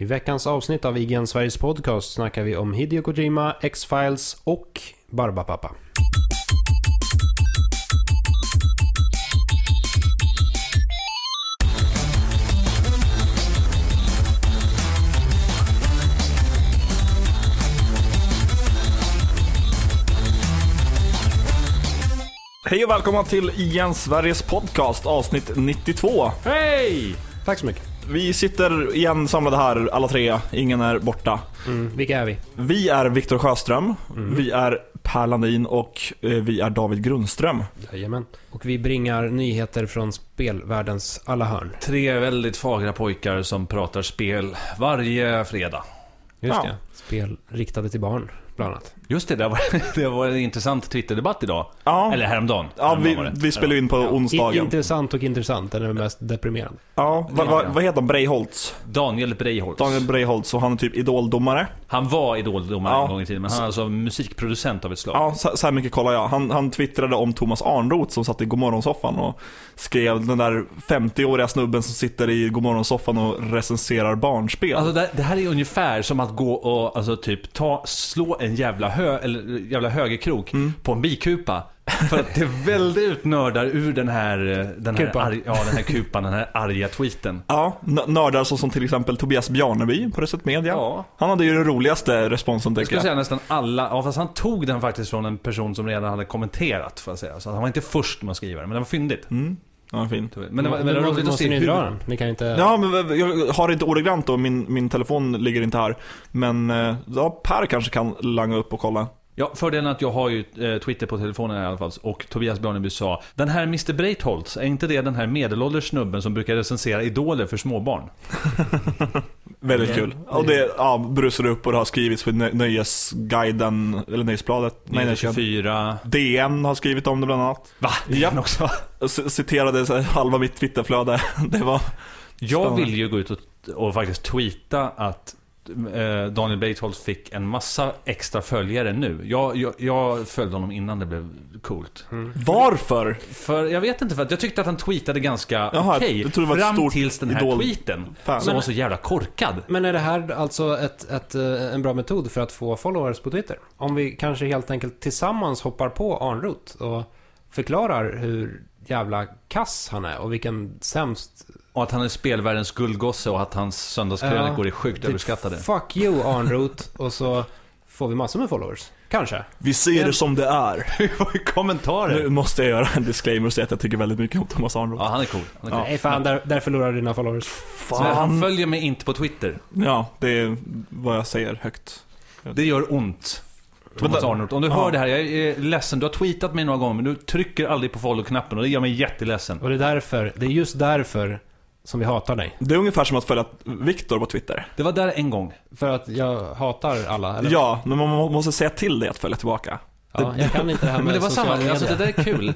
I veckans avsnitt av IGN Sveriges podcast snackar vi om Hideo Kojima, X-Files och Barbapapa. Hej och välkomna till Igen Sveriges podcast avsnitt 92. Hej! Tack så mycket. Vi sitter igen samlade här alla tre, ingen är borta. Mm, vilka är vi? Vi är Viktor Sjöström, vi är Per Landin och eh, vi är David Grundström. Jajamän. Och vi bringar nyheter från spelvärldens alla hörn. Tre väldigt fagra pojkar som pratar spel varje fredag. Just Ja. det. Spel riktade till barn, bland annat. Just det, det var, det var en intressant Twitterdebatt idag. Ja, Eller häromdagen. ja Häromdagen vi, det. vi spelar ju in på onsdagen. intressant och intressant, den är mest deprimerande. Ja, vad va, vad heter han? Breiholtz? Daniel Breiholtz. Daniel Breiholtz och han är typ idoldomare. Han var idoldomare Ja. en gång i tiden, men han är alltså musikproducent av ett slag. Ja, så, så här mycket kollar jag. Han, han twittrade om Thomas Arnroth som satt i Godmorgonsoffan och skrev den där 50-åriga snubben som sitter i Godmorgonsoffan och recenserar barnspel. Alltså det, det här är ungefär som att gå och alltså, typ ta, slå en jävla, hö, eller, jävla högerkrok Mm. på en bikupa. För att det vällde ut nördar ur den här, eh, den här, Kupan. arg, ja, den här kupan, den här arga tweeten. Ja, nördar som, som till exempel Tobias Bjarneby på Reset Media. Ja. Han hade ju den roligaste responsen Jag tycker skulle jag. säga nästan alla, ja fast han tog den faktiskt från en person som redan hade kommenterat får jag säga. Så han var inte först med att skriva den, men den var fyndigt. Mm. Ja, fint. Men det var, men det var Då roligt att se ni hur... dra den. Ni kan inte... Ja, men jag har inte ordagrant då, min, min telefon ligger inte här. Men eh, ja, Per kanske kan langa upp och kolla. Ja, fördelen att jag har ju eh, Twitter på telefonen i alla fall. Och Tobias Björneby sa Den här Mr Breitholtz, är inte det den här medelålders snubben som brukar recensera idoler för småbarn? Väldigt kul. Och det ja, brusar upp och det har skrivits på Nö- Nöjesguiden, eller Nöjesbladet. Nej, nej, 24... DN har skrivit om det bland annat. Va? Ja. Ja. också? Jag c- citerade halva mitt Twitterflöde. Det var... Jag Spännande. vill ju gå ut och, och faktiskt tweeta att Daniel Breitholtz fick en massa extra följare nu. Jag, jag, jag följde honom innan det blev coolt. Varför? För jag vet inte, för att jag tyckte att han tweetade ganska okej. ett Fram stort tills den här idol- tweeten. Fan. Som Men- var så jävla korkad. Men är det här alltså ett, ett, eh, en bra metod för att få followers på Twitter? Om vi kanske helt enkelt tillsammans hoppar på Arnroth och förklarar hur jävla kass han är och vilken sämst... Och att han är spelvärldens guldgosse och att hans söndagskrönikor är sjukt typ, överskattade. Fuck you Arnroth och så får vi massor med followers. Kanske. Vi ser det som det är. Kommentarer. Nu måste jag göra en disclaimer och säga att jag tycker väldigt mycket om Thomas Arnroth. Ja, han är cool. Han är cool. Nej fan, där, där förlorar du dina followers. Så han följer mig inte på Twitter. Ja, det är vad jag säger högt. Det gör ont. Thomas. Arnold. Om du Ja. hör det här, jag är ledsen. Du har tweetat mig några gånger, men du trycker aldrig på follow-knappen och det gör mig jätteledsen. Och det är därför, det är just därför som vi hatar dig. Det är ungefär som att följa Viktor på Twitter. Det var där en gång. För att jag hatar alla, eller? Ja, men man må- måste säga till dig att följa tillbaka. Ja, jag kan inte det här med Men det var samma, alltså det där är kul.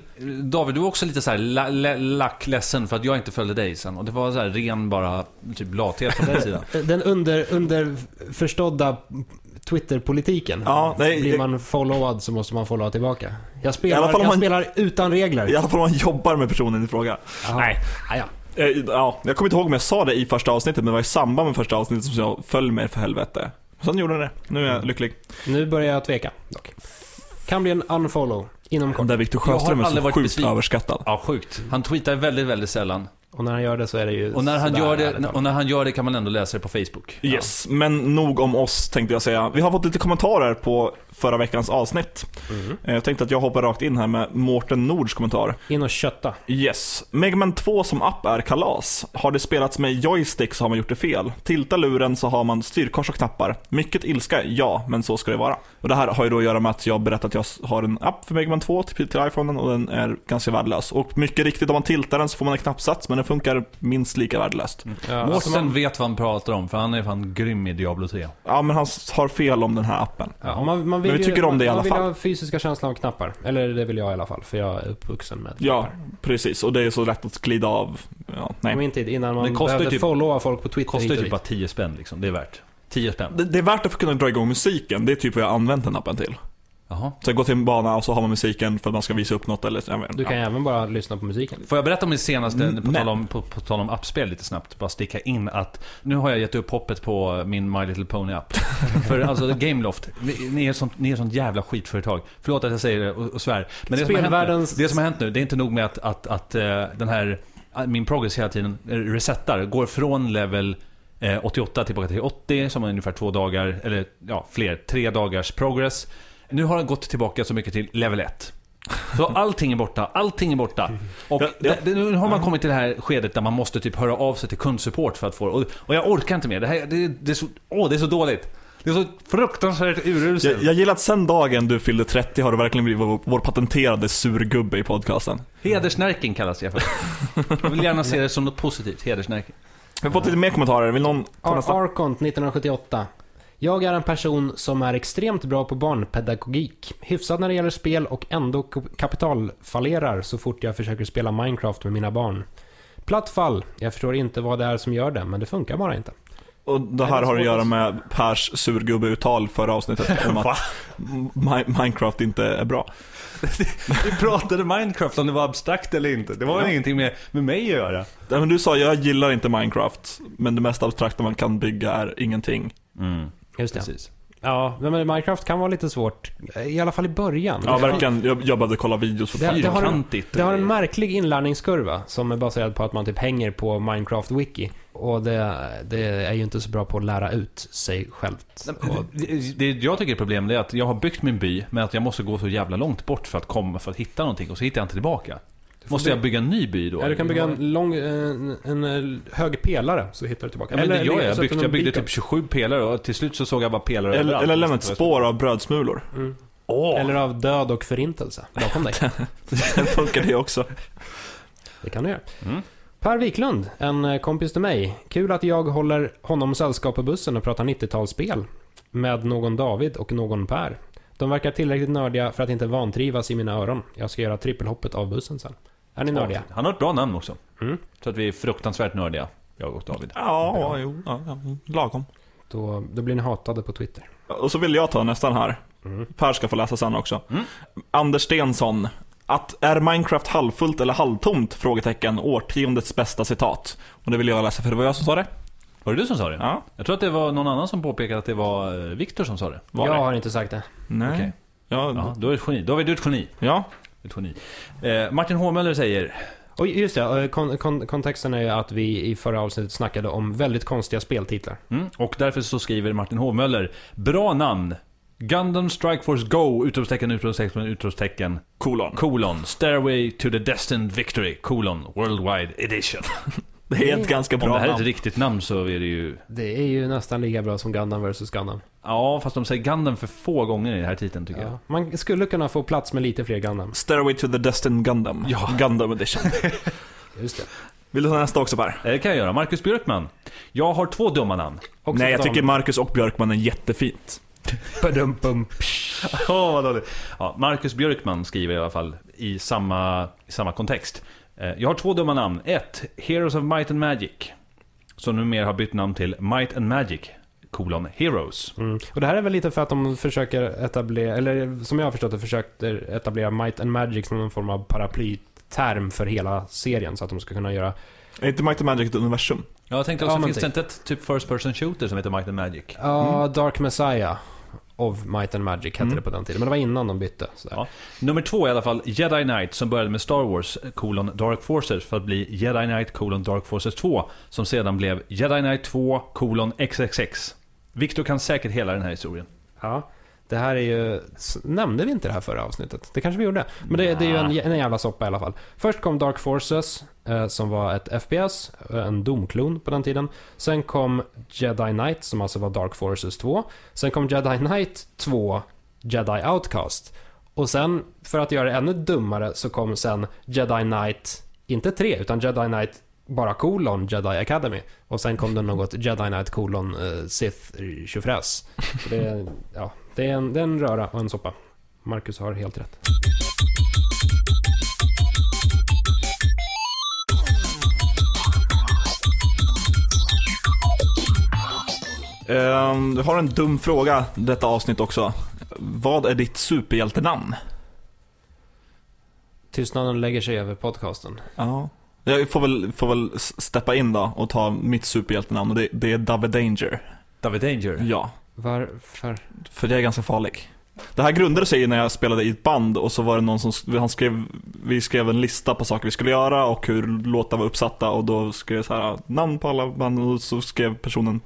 David, du var också lite så här la, la, lack ledsen för att jag inte följde dig sen. Och det var så här ren bara, typ lathet från din sida. Den under, underförstådda Twitter-politiken. Ja, nej, Blir man followad så måste man followa tillbaka. Jag spelar, I alla fall om jag man- spelar utan regler. I alla fall om man jobbar med personen i fråga. Nej. Ah, ja. Eh, Ja, jag kommer inte ihåg om jag sa det i första avsnittet, men det var i samband med första avsnittet som jag följ mig för helvete. Sen gjorde den det. Nu är jag lycklig. Nu börjar jag tveka dock. Kan bli en unfollow inom kort. Där Viktor Jag har Sjöström är så varit sjukt besviken. överskattad. Ja, sjukt. Han tweetar väldigt, väldigt sällan. Och när han gör det så är det ju Och när han, gör det, och när han gör det kan man ändå läsa det på Facebook. Yes, men nog om oss tänkte jag säga. Vi har fått lite kommentarer på förra veckans avsnitt. Eh, Jag tänkte att jag hoppar rakt in här med Mårten Nords kommentar. In och kötta. Yes. Mega Man 2 som app är kalas. Har det spelats med joystick så har man gjort det fel. Tilta luren så har man styrkors och knappar. Mycket ilska, ja, men så ska det vara. Och det här har ju då att göra med att jag berättat att jag har en app för Mega Man 2 till, till iPhonen och den är ganska värdelös. Och mycket riktigt, om man tiltar den så får man en knappsats, men den funkar minst lika värdelöst. Ja, alltså Mårten man, vet vad han pratar om, för han är fan grym i Diablo 3. Ja, men han har fel om den här appen. ja, man, man vill Men vi ju- tycker om det i man alla vill fall. ha fysiska känslan av knappar. Eller det vill jag i alla fall, för jag är uppvuxen med Ja, knappar. precis. Och det är så lätt att glida av. Ja, nej. min tid, innan man Det kostar ju behövde typ- followa folk på Twitter Kostar typ bara 10 spänn liksom, det är värt. 10 spänn. Det, det är värt att få kunna dra igång musiken. Det är typ vad jag har använt den appen till. Jaha. Så jag går till en bana och så har man musiken för att man ska visa upp något eller... Jag vet, Du kan ja. även bara lyssna på musiken. Får jag berätta om min senaste, Mm, på, tal om, på, på tal om appspel lite snabbt, bara sticka in att nu har jag gett upp hoppet på min My Little Pony-app. För alltså Gameloft, ni, är sånt, ni är sånt jävla skitföretag. Förlåt att jag säger det och, och svär. Men det som, har hänt nu, Spelvärldens- det som har hänt nu, det är inte nog med att, att, att eh, den här, min progress hela tiden resetar, går från level eh, 88 tillbaka till 80, som är ungefär två dagar, eller ja, fler, tre dagars progress. Nu har den gått tillbaka så mycket till level 1. Så allting är borta, allting är borta. Och det, det, nu har man kommit till det här skedet där man måste typ höra av sig till kundsupport för att få. Och, och jag orkar inte mer. Det, här, det, det, är så, åh, det är så dåligt. Det är så fruktansvärt uruselt. Jag, jag gillar att sen dagen du fyllde 30 har du verkligen blivit vår, vår patenterade surgubbe i podcasten. Hedersnärking kallas jag för. Jag vill gärna se det som något positivt, hedersnärking. Vi har fått lite mer kommentarer. Vill någon ta Ar? Arkont 1978. Jag är en person som är extremt bra på barnpedagogik. Hyfsad när det gäller spel och ändå kap- kapitalfallerar så fort jag försöker spela Minecraft med mina barn. Platt fall. Jag förstår inte vad det är som gör det, men det funkar bara inte. Och det här det har att göra med Pers surgubbeuttal förra avsnittet om att Mi- Minecraft inte är bra. Vi pratade Minecraft om det var abstrakt eller inte. Det var väl Ja. ingenting med, med mig att göra. Nej, men du sa jag gillar inte Minecraft, men det mest abstrakta man kan bygga är ingenting. Mm, Just det. precis. Ja, men Minecraft kan vara lite svårt. I alla fall i början. Ja, verkligen. Jag, jag behövde kolla videos för Det- det har en-. Det har en märklig inlärningskurva som är baserad på att man typ hänger på Minecraft-wiki. Och det, det är ju inte så bra på att lära ut sig självt. Det, det jag tycker är problem är att jag har byggt min by, men att jag måste gå så jävla långt bort för att komma, för att hitta någonting och så hittar jag inte tillbaka. Måste jag bygga en ny by då? ja, du kan bygga en, lång, en, en hög pelare så hittar du tillbaka. Ja, men det gör jag. så Jag, byggde, jag typ 27 pelare och till slut så såg jag bara pelare Eller, eller lämna ett spår av brödsmulor. Mm. Åh, Eller av död och förintelse bakom dig. den funkar det också. Det kan du göra. Mm. Per Wiklund, en kompis till mig. Kul att jag håller honom sällskap på bussen och pratar 90-talsspel. Med någon David och någon Per. De verkar tillräckligt nördiga för att inte vantrivas i mina öron. Jag ska göra trippelhoppet av bussen sen. Är ni nördiga? Han har ett bra namn också. Mm. Så att vi är fruktansvärt nördiga, jag och David. Ja, jo, ja, ja, lagom. Då, då blir ni hatade på Twitter. Och så vill jag ta nästan här. Mm. Per ska få läsa sen också. Mm. Anders Stensson. Att är Minecraft halvfullt eller halvtomt? Frågetecken. Årtiondets bästa citat. Och det vill jag läsa för det var jag som sa det. Var det du som sa det? Ja, Jag tror att det var någon annan som påpekade att det var eh, Viktor som sa det. var jag det? har inte sagt det. Nej. Okej. Ja, Ja, då är du ett geni. Då är du ett geni. ja. Geni. Eh, Martin Håmöller säger Och just det, eh, kon, kon, kontexten är ju att vi i förra avsnittet snackade om väldigt konstiga speltitlar. Mm. Och därför så skriver Martin Hovmöller Bra namn! Gundam Strike Force Go! Utropstecken, utropstecken, utropstecken. Kolon. Colon. Stairway to the Destined Victory. Colon. Worldwide Edition. Det är ett ganska Om bra det här är ett namn. riktigt namn så är det ju... Det är ju nästan lika bra som Gundam vs Gundam. Ja, fast de säger Gundam för få gånger i den här titeln tycker jag. Ja. Man skulle kunna få plats med lite fler Gundam. Stairway to the Destined Gundam. Ja. Gundam edition. Just det. Vill du ta nästa också Per? Eh, Det kan jag göra. Marcus Björkman. Jag har två dumma namn. Också Nej, jag tycker om- Marcus och Björkman är jättefint. Badum-bum. Åh, vad dåligt. Ja, Marcus Björkman skriver i alla fall i samma, i samma kontext. Eh, Jag har två dumma namn. Ett, Heroes of Might and Magic. Som numera har bytt namn till Might and Magic, kolon Heroes. Mm. Och det här är väl lite för att de försöker etablera, eller som jag har förstått det, försöker etablera Might and Magic som någon form av paraplyterm för hela serien. Så att de ska kunna göra... Är inte Might and Magic ett universum? Jag tänkte också, Ja, finns det inte ett typ First Person Shooter som heter Might and Magic? Ja, Dark Messiah of Might and Magic hette Mm. det på den tiden. Men det var innan de bytte. Ja. Nummer två i alla fall, Jedi Knight som började med Star Wars, kolon Dark Forces för att bli Jedi Knight, kolon Dark Forces 2. Som sedan blev Jedi Knight 2, kolon XXX. Victor kan säkert hela den här historien. Ja. Det här är ju... Nämnde vi inte det här förra avsnittet? Det kanske vi gjorde. Men det, det är ju en, en jävla soppa i alla fall. Först kom Dark Forces, eh, Eh, som var ett FPS, eh, en domklon på den tiden. Sen kom Jedi Knight, som alltså var Dark Forces 2. Sen kom Jedi Knight 2, Jedi Outcast. Och sen, för att göra det ännu dummare, så kom sen Jedi Knight, inte 3, utan Jedi Knight bara kolon Jedi Academy. Och sen kom det något Jedi Knight kolon uh, Sith tjofräs. Så det, ja, det, är en, det är en röra och en soppa. Marcus har helt rätt. Du har en dum fråga detta avsnitt också. Vad är ditt superhjältenamn? Tystnaden lägger sig över podcasten. Ja. Jag får väl, får väl steppa in då och ta mitt superhjältenamn och det, det är David Danger. David Danger. Ja, Varför? för jag är ganska farlig. Det här grundade sig när jag spelade i ett band och så var det någon som, han skrev, vi skrev en lista på saker vi skulle göra och hur låtar var uppsatta och då skrev jag så här namn på alla band och så skrev personen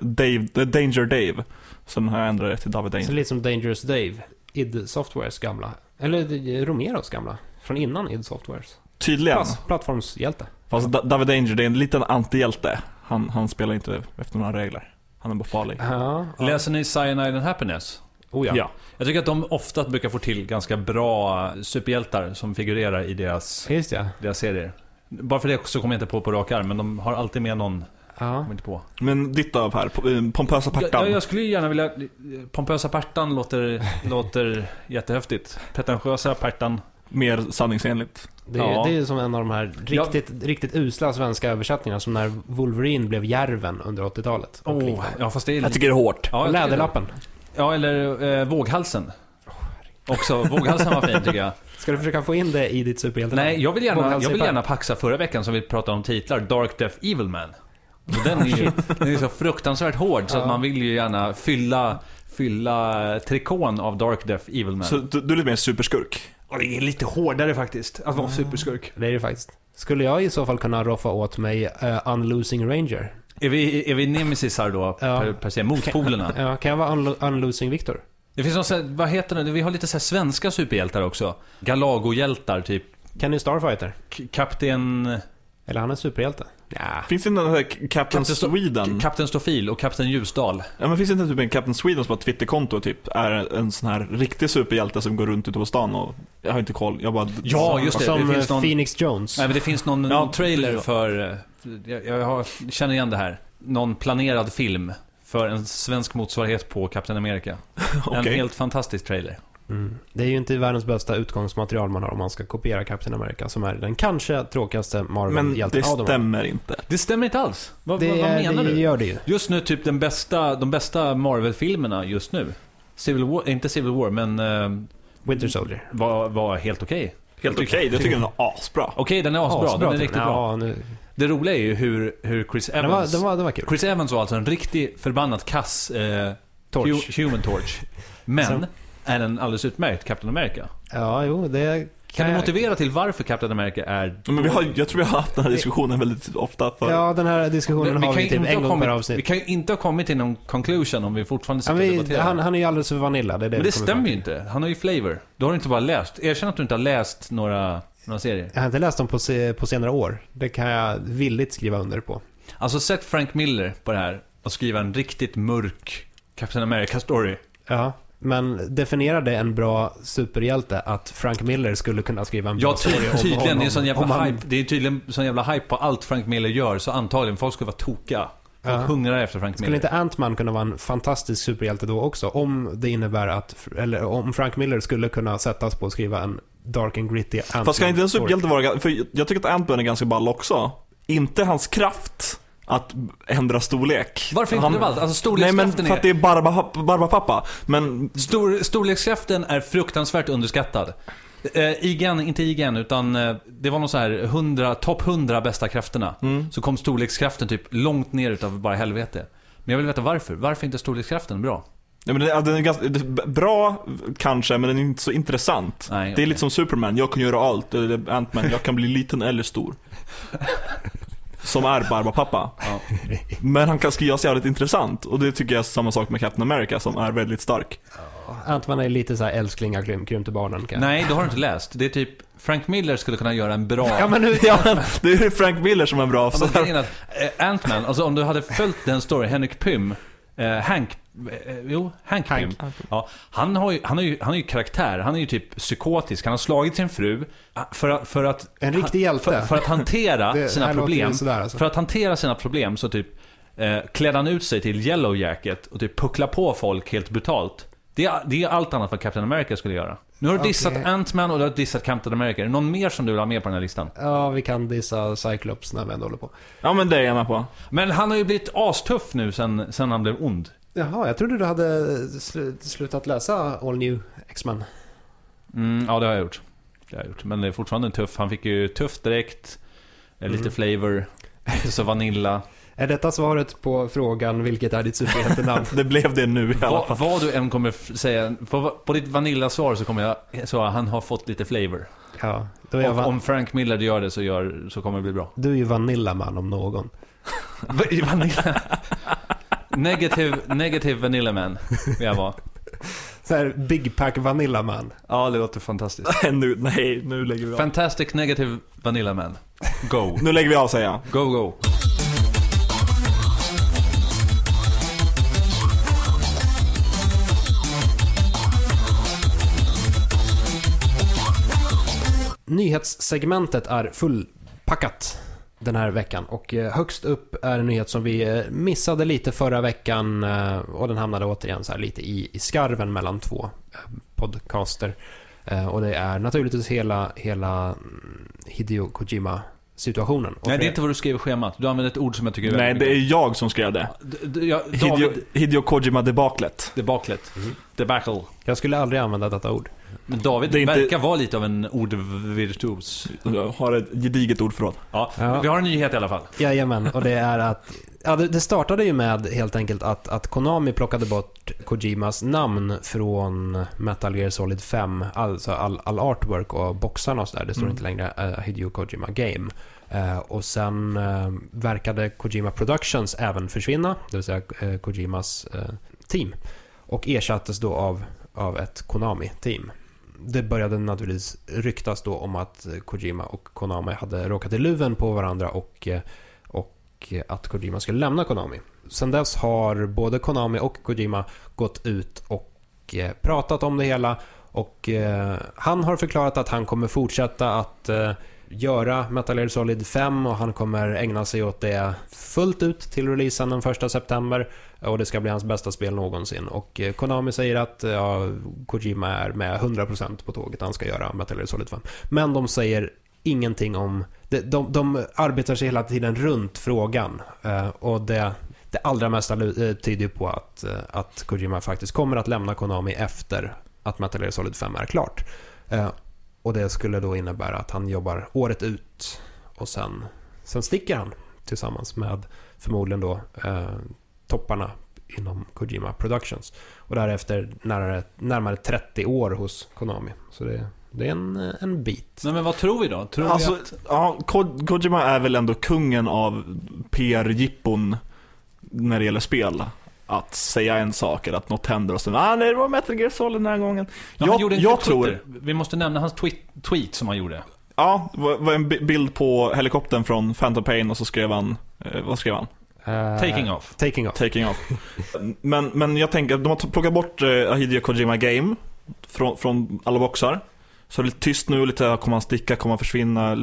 Dave, eh, Danger Dave. Sen har jag ändrat det till David Så Danger. lite som Dangerous Dave. id Softwares gamla. Eller Romeros gamla. Från innan id Softwares. Tydligen. Platt, plattformshjälte. Fast Da- David Danger, det är en liten antihjälte. Han, han spelar inte efter några regler. Han är bara farlig. Ja. ja. Läser ni Cyanide and Happiness? Oh ja. Ja. Jag tycker att de ofta brukar få till ganska bra superhjältar som figurerar i deras, Just ja. deras serier. Bara för det så kommer jag inte på på rak arm, men de har alltid med någon, Ja. kommer inte på. Men ditt då Per, eh, Pompösa Jag, Pertan. jag, jag skulle ju gärna vilja... Pompösa Pertan låter, låter jättehäftigt. Pretentiösa Pertan. Mer sanningsenligt. Det är, Ja. det är som en av de här riktigt, riktigt usla svenska översättningarna. Som när Wolverine blev Järven under 80-talet. och Oh, ja, fast det är... Jag tycker det är hårt. ja. Läderlappen. Ja, eller eh, Våghalsen. Också, Våghalsen var fin tycker jag. Ska du försöka få in det i ditt superhjältenamn? Nej, jag vill gärna, jag vill gärna paxa förra veckan som vi pratade om titlar, Dark Death Evil Man. Och den är ju den är så fruktansvärt hård så att man vill ju gärna fylla, fylla trikån av Dark Death Evil Man. Så du, du är lite mer superskurk. Och det är lite hårdare faktiskt, att vara superskurk. Det är det faktiskt. Skulle jag i så fall kunna roffa åt mig uh, Unlosing Ranger? Är vi, är vi nemesisar då, Ja. per, per se, motpolerna? Ja, kan jag vara unlo- Unlosing Victor? Det finns någon så här, vad heter det, vi har lite så här svenska superhjältar också. Galago-hjältar, typ Kenny Starfighter? K- Kapten... Eller han är superhjälte? Ja. Finns det inte den här Captain Captain Sweden? Kapten Stofil och Kapten Ljusdal. ja, men finns det inte typ en Captain Sweden som har ett Twitterkonto typ är en sån här riktig superhjälte som går runt ute på stan och jag har inte koll. Jag bara... Ja, just det. Som det finns eh, någon, Phoenix Jones. Nej, men det finns någon, Ja, trailer för... eh, Jag, jag har, känner igen det här. Någon planerad film för en svensk motsvarighet på Captain America. En Okej. helt fantastisk trailer. Mm. Det är ju inte världens bästa utgångsmaterial man har om man ska kopiera Captain America, som är den kanske tråkigaste Men Marvel-hjälten det av dem. stämmer inte. Det stämmer inte alls. Vad, Det, vad, vad menar det du? gör det ju. Just nu, typ den bästa, de bästa Marvel-filmerna just nu. Civil War, inte Civil War, men uh, Winter Soldier. var, var helt okej. Helt okej, jag tycker den är asbra. Okej, den är asbra. Asbra, den är riktigt bra. ja, Nu, Det roliga är ju hur, hur Chris den, Evans... var, den, var, den var kul. Chris Evans var alltså en riktig förbannat kass eh, Torch. hu- Human Torch. Men Så- är en alldeles utmärkt Captain America. Ja, jo, det Kan du motivera till varför Captain America är... Men vi har, jag tror vi har haft den här diskussionen väldigt ofta för Ja, den här diskussionen har vi typ inte en gång per kommit, vi avsnitt. kan ju inte ha kommit till någon conclusion om vi fortfarande Ja, sitter och vi, debatterar. han, han är ju alldeles för vanilla, det är det Men vi det stämmer ju inte. Han har ju flavor. Du har inte bara läst. Erkänn att du inte har läst några, några serier. Jag har inte läst dem på, se, på senare år. Det kan jag villigt skriva under på. Alltså sätt Frank Miller på det här och skriva en riktigt mörk Captain America-story. Ja. Men definierade en bra superhjälte att Frank Miller skulle kunna skriva en bra Ja, story om tydligen. honom? Det är sån jävla Om han- hype. Det är tydligen sån jävla hype på allt Frank Miller gör, så antagligen folk skulle vara tokiga. Folk Ja. hungrar efter Frank Skulle Miller. inte Ant-Man kunna vara en fantastisk superhjälte då också? Om det innebär att, eller om Frank Miller skulle kunna sättas på att skriva en dark and gritty Ant-Man Fast ska inte en superhjälte vara, för jag tycker att Ant-Man är ganska ball också. Inte hans kraft att ändra storlek. Varför inte Han- valt? Alltså Nej men för att det är... är Barba, Barbapapa. Men Stor, storlekskraften är fruktansvärt underskattad. Eh, IGN, inte IGN, utan eh, det var någon så här 100, topp 100 bästa krafterna. Mm. Så kom storlekskraften typ långt ner utav bara helvete. Men jag vill veta varför. Varför är inte storlekskraften bra? Ja, men den den är ganska, bra kanske, men den är inte så intressant. Nej, Det är okej. lite som Superman, jag kan göra allt. Eller Ant-Man, jag kan bli liten eller stor. Som är Barbapapa. Ja. Men han kan skrivas jävligt intressant. Och det tycker jag är samma sak med Captain America, som är väldigt stark. Ant-Man är lite så här älsklingar krym, krym till barnen kan jag- Nej, det har du inte läst. Det är typ, Frank Miller skulle kunna göra en bra... Ja men nu, Ja, men det är Frank Miller som är bra. Ja, eh, Ant-Man, alltså om du hade följt den story, Henrik Pym, eh, Hank, jo, Hank, Hank. Pym. Ja, han, har ju, han, har ju, han har ju karaktär, han är ju typ psykotisk, han har slagit sin fru ah, för att, för att, en riktig hjälte. för, för att hantera Det sina problem. sådär, alltså. För att hantera sina problem så typ eh, klädde han ut sig till Yellow Jacket och typ puckla på folk helt brutalt. Det är, det är allt annat vad Captain America skulle göra. Nu har du dissat Okej. Ant-Man och du har dissat Captain America. Är det någon mer som du vill ha med på den här listan? Ja, vi kan dissa Cyclops när vi ändå håller på. Ja men det är jag med på. Men han har ju blivit astuff nu sen, sen han blev ond. Jaha, jag trodde du hade slu- slutat läsa All New X-Men. Mm, ja, det har jag gjort. Det har jag gjort. Men det är fortfarande tuff. Han fick ju tuff direkt. eh, Lite Mm. flavor. Lite så vanilla. Är detta svaret på frågan vilket är ditt superhjältenamn? Det blev det nu i alla Vad, fall. vad du än kommer säga, på, på ditt vanillasvar så kommer jag svara han har fått lite flavor. ja, då är jag Och va- om Frank Miller gör det så, gör, så kommer det bli bra. du är ju Vanilla Man om någon. Va- Vanilla. Negative, negative Vanilla Man vill jag vara. Så här, Big Pack Vanilla Man. Ja, det låter fantastiskt. nu, nej, nu lägger vi av. Fantastic Negative Vanilla Man. Go. Nu lägger vi av säger jag. Go, go. Nyhetssegmentet är fullpackat den här veckan och eh, högst upp är en nyhet som vi eh, missade lite förra veckan eh, och den hamnade återigen så här lite i, i skarven mellan två podcaster. Och det är naturligtvis hela, hela mm, Hideo Kojima-situationen. Och Nej, det är inte vad du skrev i schemat. Du använder ett ord som jag tycker är Nej, det är jag som skrev det. Ja, Hideo, Hideo Kojima-debaklet. debaklet. Debacle. Jag skulle aldrig använda detta ord. Men David inte- verkar vara lite av en ordvirtuos. Har ett gediget ordförråd. Ja, Ja. vi har en nyhet i alla fall. Jajamän, och det är att... Ja, det, det startade ju med helt enkelt att, att Konami plockade bort Kojimas namn från Metal Gear Solid 5. Alltså all, all artwork och boxarna och sådär. Det står Mm. inte längre uh, Hideo Kojima Game. Eh, och sen eh, verkade Kojima Productions även försvinna, det vill säga Kojimas team. Och ersattes då av, av ett Konami-team. Det började naturligtvis ryktas då om att Kojima och Konami hade råkat i luven på varandra och, eh, och att Kojima skulle lämna Konami. Sen dess har både Konami och Kojima gått ut och eh, pratat om det hela och eh, han har förklarat att han kommer fortsätta att göra Metal Gear Solid 5 och han kommer ägna sig åt det fullt ut till releasen den 1 september och det ska bli hans bästa spel någonsin. Och eh, Konami säger att eh, ja, Kojima är med 100% på tåget, han ska göra Metal Gear Solid 5. Men de säger ingenting om... De, de, de arbetar sig hela tiden runt frågan eh, och det, det allra mesta tyder ju på att, att Kojima faktiskt kommer att lämna Konami efter att Metal Gear Solid 5 är klart. Och det skulle då innebära att han jobbar året ut och sen, sen sticker han tillsammans med förmodligen då eh, topparna inom Kojima Productions. Och därefter närmare, närmare 30 år hos Konami. Så det, det är en, en bit. Nej, men vad tror vi då? Tror Alltså, vi att... ja, Ko- Kojima är väl ändå kungen av PR-jippon när det gäller spel. Att säga en sak eller att något händer och sen ah, nej, det var Metal Gear Solid den här gången. Ja, jag gjorde jag tror, Vi måste nämna hans tweet, tweet som han gjorde. ja, det var en bi- bild på helikoptern från Phantom Pain och så skrev han, eh, vad skrev han? Eh, Taking off. Taking off. Taking off. Men, men jag tänker de har plockat bort eh, Hideo Kojima Game från, från alla boxar. Så det är lite tyst nu, lite kommer han sticka, kommer han försvinna?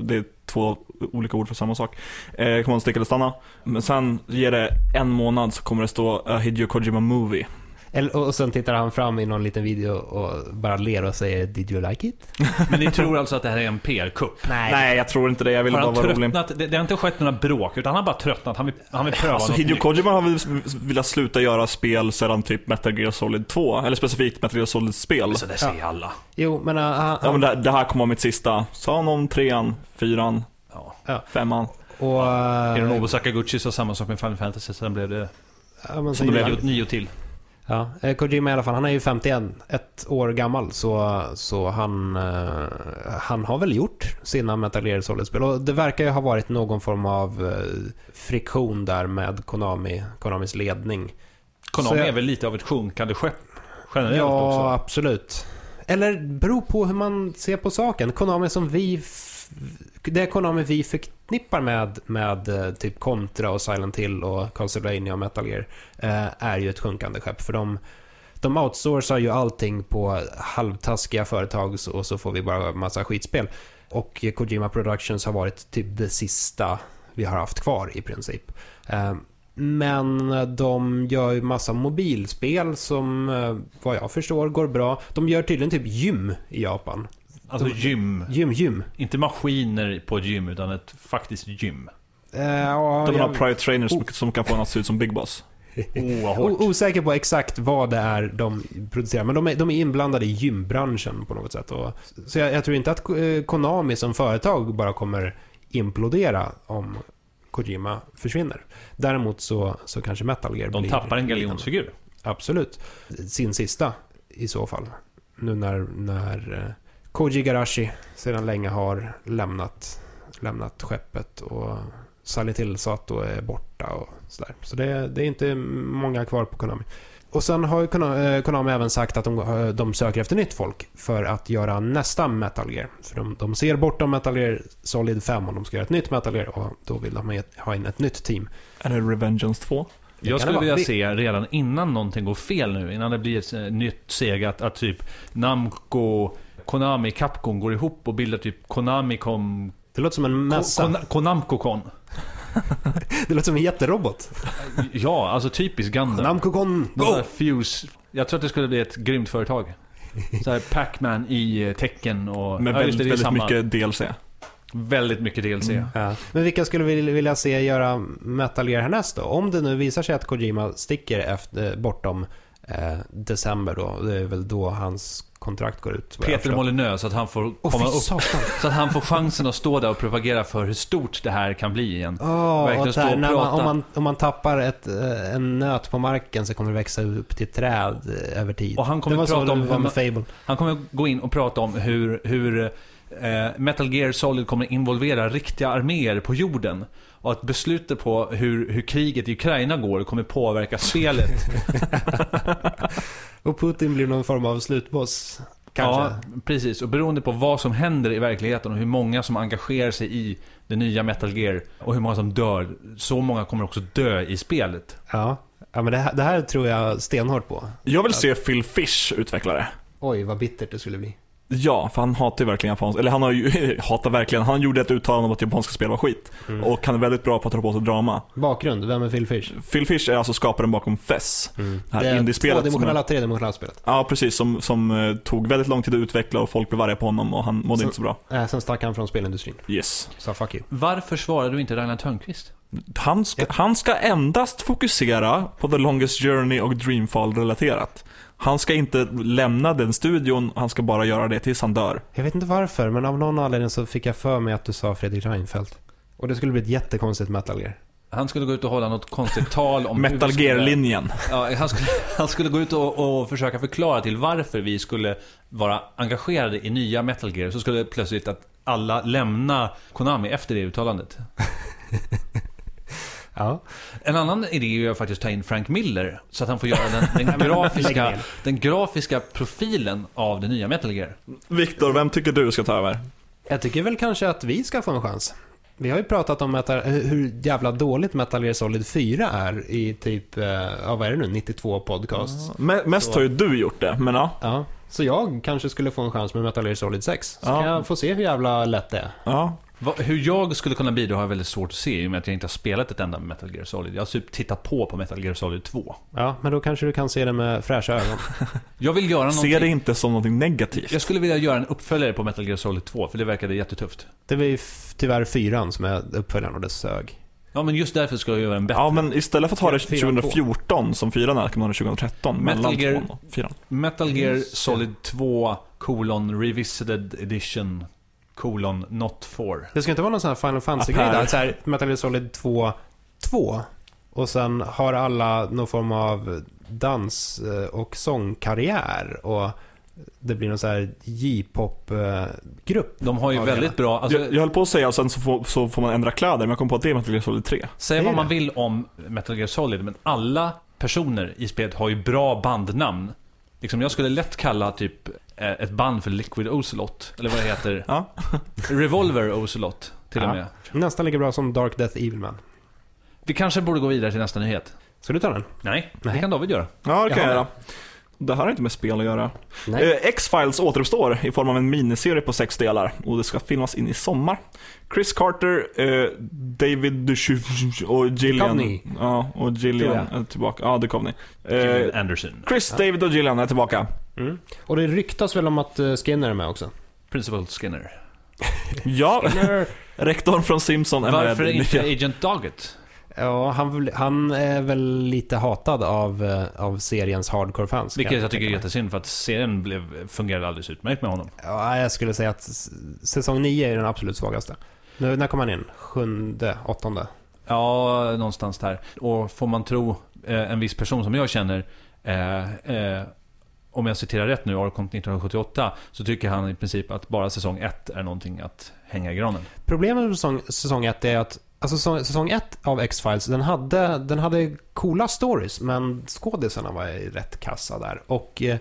Det är två olika ord för samma sak. Eh, kommer man sticka eller stanna? Men sen ger det en månad så kommer det stå eh, Hideo Kojima Movie. Eller, och sen tittar han fram i någon liten video och bara ler och säger Did you like it? Men ni tror alltså att det här är en PR-kupp? Nej, jag tror inte det. Jag vill bara han vara rolig. tröttnat? Det, det har inte skett några bråk, utan han har bara tröttnat. Han vill, han vill pröva Alltså något Hideo nytt. Kojima har väl velat sluta göra spel sedan typ Metal Gear Solid 2. Eller specifikt Metal Gear Solid-spel. Så det säger alla. Jo, men uh, han, Ja men det, det här kommer vara mitt sista. Sa han om trean, fyran, Ja. femman? och... Uh, Hironobu Sakaguchi sa samma sak med Final Fantasy, sen blev det ja, men så så blev det nio till. Ja, eh, Kojima i alla fall, han är ju 51, ett år gammal, så, så han, eh, han har väl gjort sina Metal Gear Solid-spel. Och det verkar ju ha varit någon form av eh, friktion där med Konami, Konamis ledning. Konami jag- är väl lite av ett sjunkande skepp generellt Ja, också. absolut. Eller beror på hur man ser på saken. Konami som vi... Det Konami vi förknippar med, med eh, typ Contra och Silent Hill och Castlevania och Metal Gear eh, är ju ett sjunkande skepp. För de, de outsourcar ju allting på halvtaskiga företag och så får vi bara massa skitspel. Och Kojima Productions har varit typ det sista vi har haft kvar i princip. Eh, Men de gör ju massa mobilspel som, eh, vad jag förstår, går bra. De gör tydligen typ gym i Japan. Alltså gym. Gym, gym. Inte maskiner på ett gym, utan ett faktiskt gym. Eh, ja, De har jag- private trainers som, som kan få en att se ut som Big Boss. Oh, O- osäker på exakt vad det är de producerar, men de är, de är inblandade i gymbranschen på något sätt. Och, så jag, jag tror inte att eh, Konami som företag bara kommer implodera om Kojima försvinner. Däremot så, så kanske Metal Gear De blir... tappar en galjonsfigur. Absolut. Sin sista i så fall. Nu när, när eh, Koji Garashi sedan länge har lämnat, lämnat skeppet och Silent Hill Sato är borta och sådär. Så det, det är inte många kvar på Konami. Och sen har eh, Konami även sagt att de, eh, de söker efter nytt folk för att göra nästa Metal Gear. För de, de ser bortom Metal Gear Solid 5 och de ska göra ett nytt Metal Gear och då vill de ha in ett nytt team. Är det Revengeance 2? Det Jag skulle vilja Vi- se redan innan någonting går fel nu, innan det blir ett eh, nytt Sega, att, att typ Namco, Konami, Capcom går ihop och bildar typ Konami Com... Det låter som en mässa. Kon, Konamco-Con. Det låter som en jätterobot. Ja, alltså typiskt Gundam. Namco-Con, De go! Fuse. Jag tror att det skulle bli ett grymt företag. Så Pac-Man i eh, tecken och... Med ja, väldigt, det, det är väldigt samma. mycket DLC. Väldigt mycket DLC. Ja. Men vilka skulle vi vilja se göra Metal Gear härnäst då? Om det nu visar sig att Kojima sticker efter, bortom eh, december då, det är väl då hans kontrakt går ut. Peter. Molinö, så att han får Åh, komma upp. satan. Så att han får chansen att stå där och propagera för hur stort det här kan bli igen. Verkligen stå och man, prata. om, man, om man tappar ett, eh, en nöt på marken så kommer det växa upp till träd eh, över tid. Och han kommer det var så prata om det var hur med man- Fable. Han kommer gå in och prata om hur, hur eh, Metal Gear Solid kommer involvera riktiga arméer på jorden. Och att beslutet på hur, hur kriget i Ukraina går kommer påverka spelet. Och Putin blir någon form av slutboss. Kanske. Ja, precis. Och beroende på vad som händer i verkligheten och hur många som engagerar sig i det nya Metal Gear och hur många som dör, så många kommer också dö i spelet. Ja, ja men det här, det här tror jag stenhårt på. Jag vill se Phil Fish utveckla det. Oj, vad bittert det skulle bli. Ja, för han hatar ju verkligen japanska, eller han har ju, hatar verkligen, han gjorde ett uttalande om att japanska spel var skit. Mm. Och han är väldigt bra på att dra på sig drama. Bakgrund, vem är Phil Fish? Phil Fish är alltså skaparen bakom Fess. Mm. Det här indiespelet tvådimensionella, tredimensionella spelet. Ja, precis. Som, som eh, tog väldigt lång tid att utveckla och folk blev arga på honom och han mådde Så- inte så bra. Äh, sen stack han från spelindustrin. Yes. Så fuck you. Varför svarar du inte Ragnar Törnqvist? Han ska, han ska endast fokusera på The Longest Journey och Dreamfall-relaterat. Han ska inte lämna den studion, han ska bara göra det tills han dör. Jag vet inte varför, men av någon anledning så fick jag för mig att du sa Fredrik Reinfeldt. Och det skulle bli ett jättekonstigt Metal Gear. Han skulle gå ut och hålla något konstigt tal om Metal Gear-linjen. Ja, han, skulle, han skulle gå ut och, och försöka förklara till varför vi skulle vara engagerade i nya Metal Gear. Så skulle plötsligt att alla lämna Konami efter det uttalandet. Ja. En annan idé är att faktiskt ta in Frank Miller. Så att han får göra den, den, grafiska, den grafiska profilen av det nya Metal Gear. Viktor, vem tycker du ska ta över? Jag tycker väl kanske att vi ska få en chans. Vi har ju pratat om metal, hur jävla dåligt Metal Gear Solid 4 är i typ, eh, ja vad är det nu, 92 podcasts. Me- mest Så. har ju du gjort det, men ja. Ja, så jag kanske skulle få en chans med Metal Gear Solid 6. Så Ja. kan jag få se hur jävla lätt det är. ja. Hur jag skulle kunna bidra har jag väldigt svårt att se i och med att jag inte har spelat ett enda Metal Gear Solid. Jag har typ tittat på på Metal Gear Solid 2. Ja, men då kanske du kan se det med fräscha ögon. Jag vill göra någonting. Se det inte som något negativt. Jag skulle vilja göra en uppföljare på Metal Gear Solid 2, för det verkade jättetufft. Det var ju tyvärr fyran som är uppföljaren och det sög. Ja, men just därför ska jag göra en bättre. Ja, men istället för att ha det Fyran på. 2014 som fyran är, kan man ha det 2013. Metal Gear- tvåan och fyran. Metal Gear. Solid 2, colon, revisited edition, colon, not 4. Det ska inte vara någon sån här Final Fantasy-grej där. Så här, Metal Gear Solid 2, 2. Och sen har alla någon form av dans eh, och sångkarriär. Och det blir någon så här J-pop-grupp. De har ju väldigt bra, alltså, jag, jag höll på att säga, sen så får, så får man ändra kläder, men jag kom på att det är Metal Gear Solid 3. säga det är vad man vill om Metal Gear Solid, men alla personer i spelet har ju bra bandnamn. Liksom, jag skulle lätt kalla typ eh, ett band för Liquid Ocelot, eller vad det heter. Ja. Revolver Ocelot, till och Ja. med. Nästan lika bra som Dark Death Evil Man. Vi kanske borde gå vidare till nästa nyhet. Ska du ta den? Nej, Nej. det kan David göra. Ja, det kan jag göra. Det här har inte med spel att göra. Eh, X-Files återuppstår i form av en miniserie på sex delar och det ska filmas in i sommar. Chris Carter, eh, David Duchovny och Gillian. Duchovny. Ja, och Gillian är tillbaka. Ja, Duchovny. Eh, Anderson. Chris, David och Gillian är tillbaka. Mm. Och det ryktas väl om att eh, Skinner är med också? Principal Skinner. Ja, rektorn från Simpson är Varför med. inte Agent Doggett? Ja, han, han är väl lite hatad av, eh, av seriens hardcore-fans. Vilket jag tycker är jättesynd för att serien blev, fungerade alldeles utmärkt med honom. Ja, jag skulle säga att säsong 9 är den absolut svagaste. Nu, när kom han in? Sjunde, åttonde? Ja, någonstans där. Och får man tro eh, en viss person som jag känner, eh, eh, om jag citerar rätt nu, Arcont 1978, så tycker han i princip att bara säsong 1 är någonting att hänga i granen. Problemet med säsong, säsong 1 är att Alltså säsong, 1 av X-Files, den hade, den hade coola stories, men skådisarna var rätt kassa där. Och eh,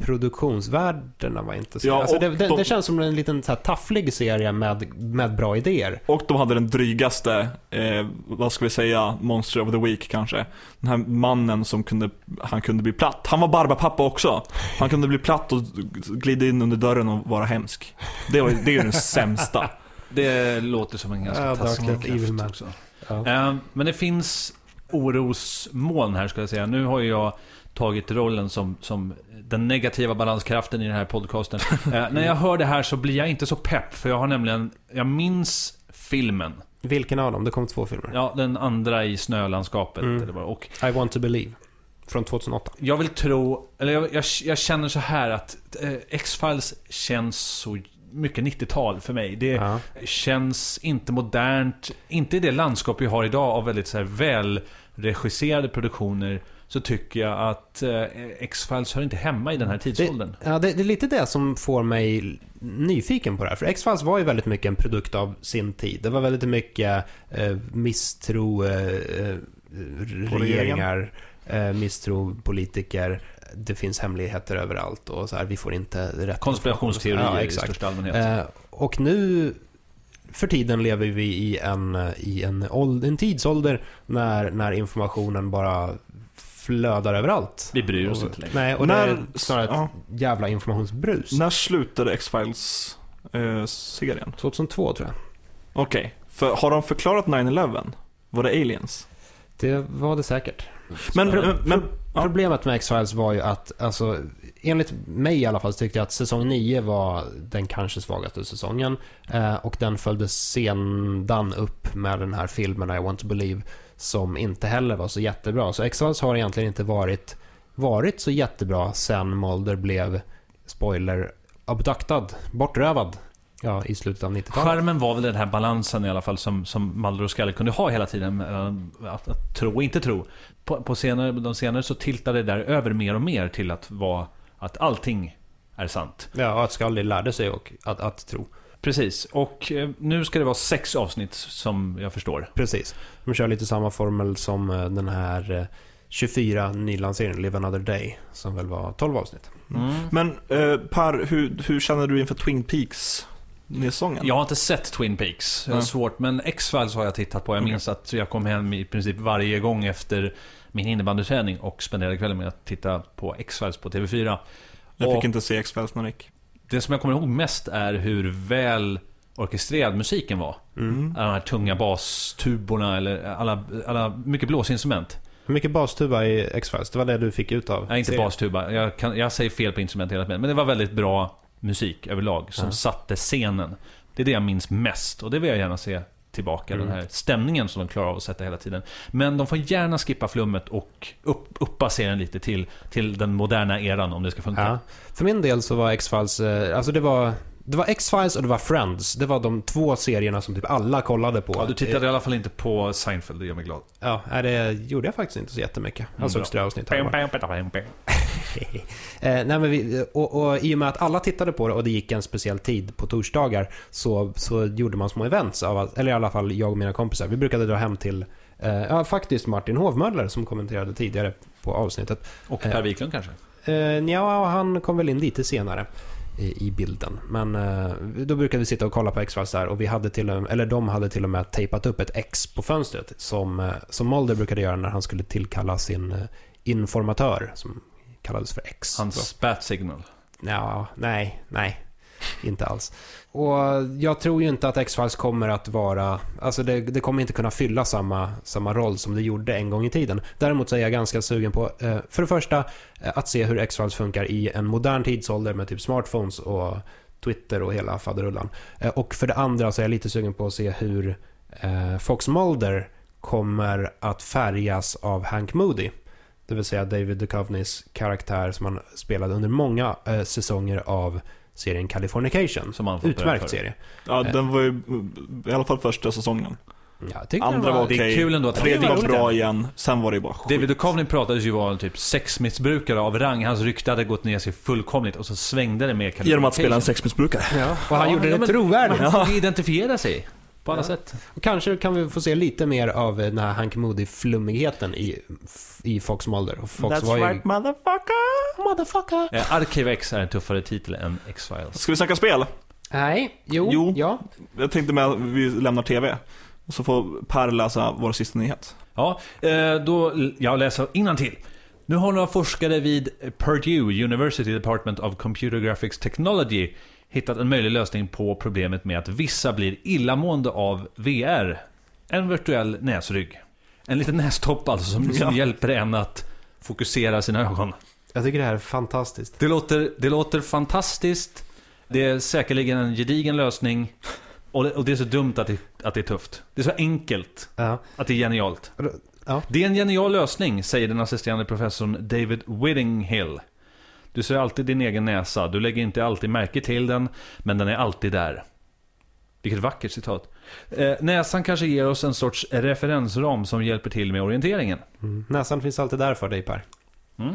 produktionsvärdena var inte så... Ja, alltså, det, det, de- det känns som en liten så här, tafflig serie med, med bra idéer. Och de hade den drygaste, eh, vad ska vi säga, Monster of the Week kanske. Den här mannen som kunde, han kunde bli platt. Han var barbapappa också. Han kunde bli platt och glida in under dörren och vara hemsk. Det, var, det är ju den sämsta. Det låter som en ganska Ja, taskig också. Ja. Eh, Men det finns orosmoln här, ska jag säga. Nu har ju jag tagit rollen som, som den negativa balanskraften i den här podcasten. Eh, när jag hör det här så blir jag inte så pepp, för jag har nämligen, jag minns filmen. Vilken av dem? Det kom två filmer. Ja, den andra i snölandskapet. Mm. Eller vad. Och I want to believe. Från 2008. jag vill tro, eller jag, jag, jag känner så här att eh, X-Files känns så mycket 90-tal för mig. Det Ja. känns inte modernt, inte i det landskap vi har idag av väldigt så här välregisserade produktioner. Så tycker jag att eh, X-Files hör inte hemma i den här tidsåldern. Ja, det, det är lite det som får mig nyfiken på det här. För X-Files var ju väldigt mycket en produkt av sin tid. Det var väldigt mycket eh, misstro eh, eh, regeringar, eh, misstro politiker. Det finns hemligheter överallt och så här, vi får inte rätt Konspirationsteorier Ja, i exakt. största allmänhet. Eh, och nu för tiden lever vi i en, i en, åld- en tidsålder när, när informationen bara flödar överallt. Vi bryr oss Och- inte längre. Nej, och När- det är snarare ett ja. jävla informationsbrus. När slutade X-Files eh, serien? 2002 tror jag. Okej, för har de förklarat 9-11? Var det aliens? Det var det säkert. Men, men, men ja. Problemet med X-Files var ju att, alltså, enligt mig i alla fall, så tyckte jag att säsong 9 var den kanske svagaste säsongen. Eh, och den följdes sedan upp med den här filmen I want to believe, som inte heller var så jättebra. Så X-Files har egentligen inte varit, varit så jättebra sen Mulder blev, spoiler, abductad, bortrövad. Ja, i slutet av 90-talet. Charmen var väl den här balansen i alla fall som, som Mulder och Scully kunde ha hela tiden. mellan Att, att tro och inte tro. På, på senare, de senare så tiltade det där över mer och mer till att vara att allting är sant. Ja, och att Scully lärde sig och att, att tro. Precis, och eh, nu ska det vara sex avsnitt som jag förstår. Precis. De kör lite samma formel som eh, den här eh, 24 nylanseringen, Live Another Day, som väl var 12 avsnitt. Mm. men eh, Per, hur, hur känner du inför Twin Peaks? Säsongen? Jag har inte sett Twin Peaks, det är Mm. svårt, men X-Files har jag tittat på. Jag minns att jag kom hem i princip varje gång efter min innebandyträning och spenderade kvällen med att titta på X-Files på TV4. Jag Och- fick inte se X-Files när det gick. Det som jag kommer ihåg mest är hur väl orkestrerad musiken var. Mm. Alla de här tunga bastuborna eller alla, alla mycket blåsinstrument. Hur mycket bastuba i X-Files? Det var det du fick ut av Nej, inte serien. bastuba. Jag, kan, jag säger fel på instrument hela tiden. Men det var väldigt bra musik överlag som Ja. satte scenen. Det är det jag minns mest och det vill jag gärna se tillbaka. Mm. Den här stämningen som de klarar av att sätta hela tiden. Men de får gärna skippa flummet och upp, uppa serien lite till, till den moderna eran om det ska funka. Ja. För min del så var X-Files, eh, alltså det var, det var X-Files och det var Friends. Det var de två serierna som typ alla kollade på. Ja, du tittade i alla fall inte på Seinfeld, det gör mig glad. Ja, det gjorde jag faktiskt inte så jättemycket. Mm, Jag såg bra. tre avsnitt. eh, nej, men vi, och, och i och med att alla tittade på det och det gick en speciell tid på torsdagar så, så gjorde man små events av eller i alla fall jag och mina kompisar. Vi brukade dra hem till, eh, ja faktiskt Martin Hovmöller som kommenterade tidigare på avsnittet. Och Per Wiklund kanske? Eh, ja, han kom väl in lite senare i, i bilden. Men eh, då brukade vi sitta och kolla på X-Files där och vi hade till och eller de hade till och med tejpat upp ett X på fönstret som, eh, som Mulder brukade göra när han skulle tillkalla sin eh, informatör som kallades för X. Hans bat signal. Ja, nej, nej. Inte alls. Och jag tror ju inte att X-Files kommer att vara... Alltså det, det kommer inte kunna fylla samma, samma roll som det gjorde en gång i tiden. Däremot så är jag ganska sugen på, eh, för det första, eh, att se hur X-Files funkar i en modern tidsålder med typ smartphones och Twitter och hela faderullan. Eh, och för det andra så är jag lite sugen på att se hur eh, Fox Mulder kommer att färgas av Hank Moody. Det vill säga David Duchovnys karaktär som han spelade under många eh, säsonger av serien Californication. Som han fått Utmärkt serie. Ja, den var ju i alla fall första säsongen. Ja, Andra var Det är okej. kul ändå att Tredje var var bra igen, sen var det bara skit. David Duchovny pratades ju vara typ sexmissbrukare av rang. Hans rykte hade gått ner sig fullkomligt och så svängde det med Genom att spela en sexmissbrukare. Ja, och han Ja, gjorde ja, det men- trovärdigt. Man får identifiera sig på alla sätt. Kanske kan vi få se lite mer av den här Hank Moody-flummigheten i, i Fox Mulder. Och Fox var ju... motherfucker! Motherfucker! Eh, Archive X är en tuffare titel än X-Files. Ska vi snacka spel? Nej, jo, Jo. ja. Jag tänkte med att vi lämnar TV. Och så får Per läsa vår sista nyhet. Ja, eh, då, jag läser till. Nu har några forskare vid Purdue University Department of Computer Graphics Technology hittat en möjlig lösning på problemet med att vissa blir illamående av VR. En virtuell näsrygg. En liten nästopp alltså som, som Ja. hjälper en att fokusera sina ögon. Jag tycker det här är fantastiskt. Det låter, det låter fantastiskt. Det är säkerligen en gedigen lösning. Och det, och det är så dumt att det, att det är tufft. Det är så enkelt Ja. att det är genialt. Ja. Det är en genial lösning, säger den assisterande professorn David Whittinghill. Du ser alltid din egen näsa. Du lägger inte alltid märke till den, men den är alltid där. Vilket vackert citat. Eh, näsan kanske ger oss en sorts referensram som hjälper till med orienteringen. Mm. Näsan finns alltid där för dig Per. Mm.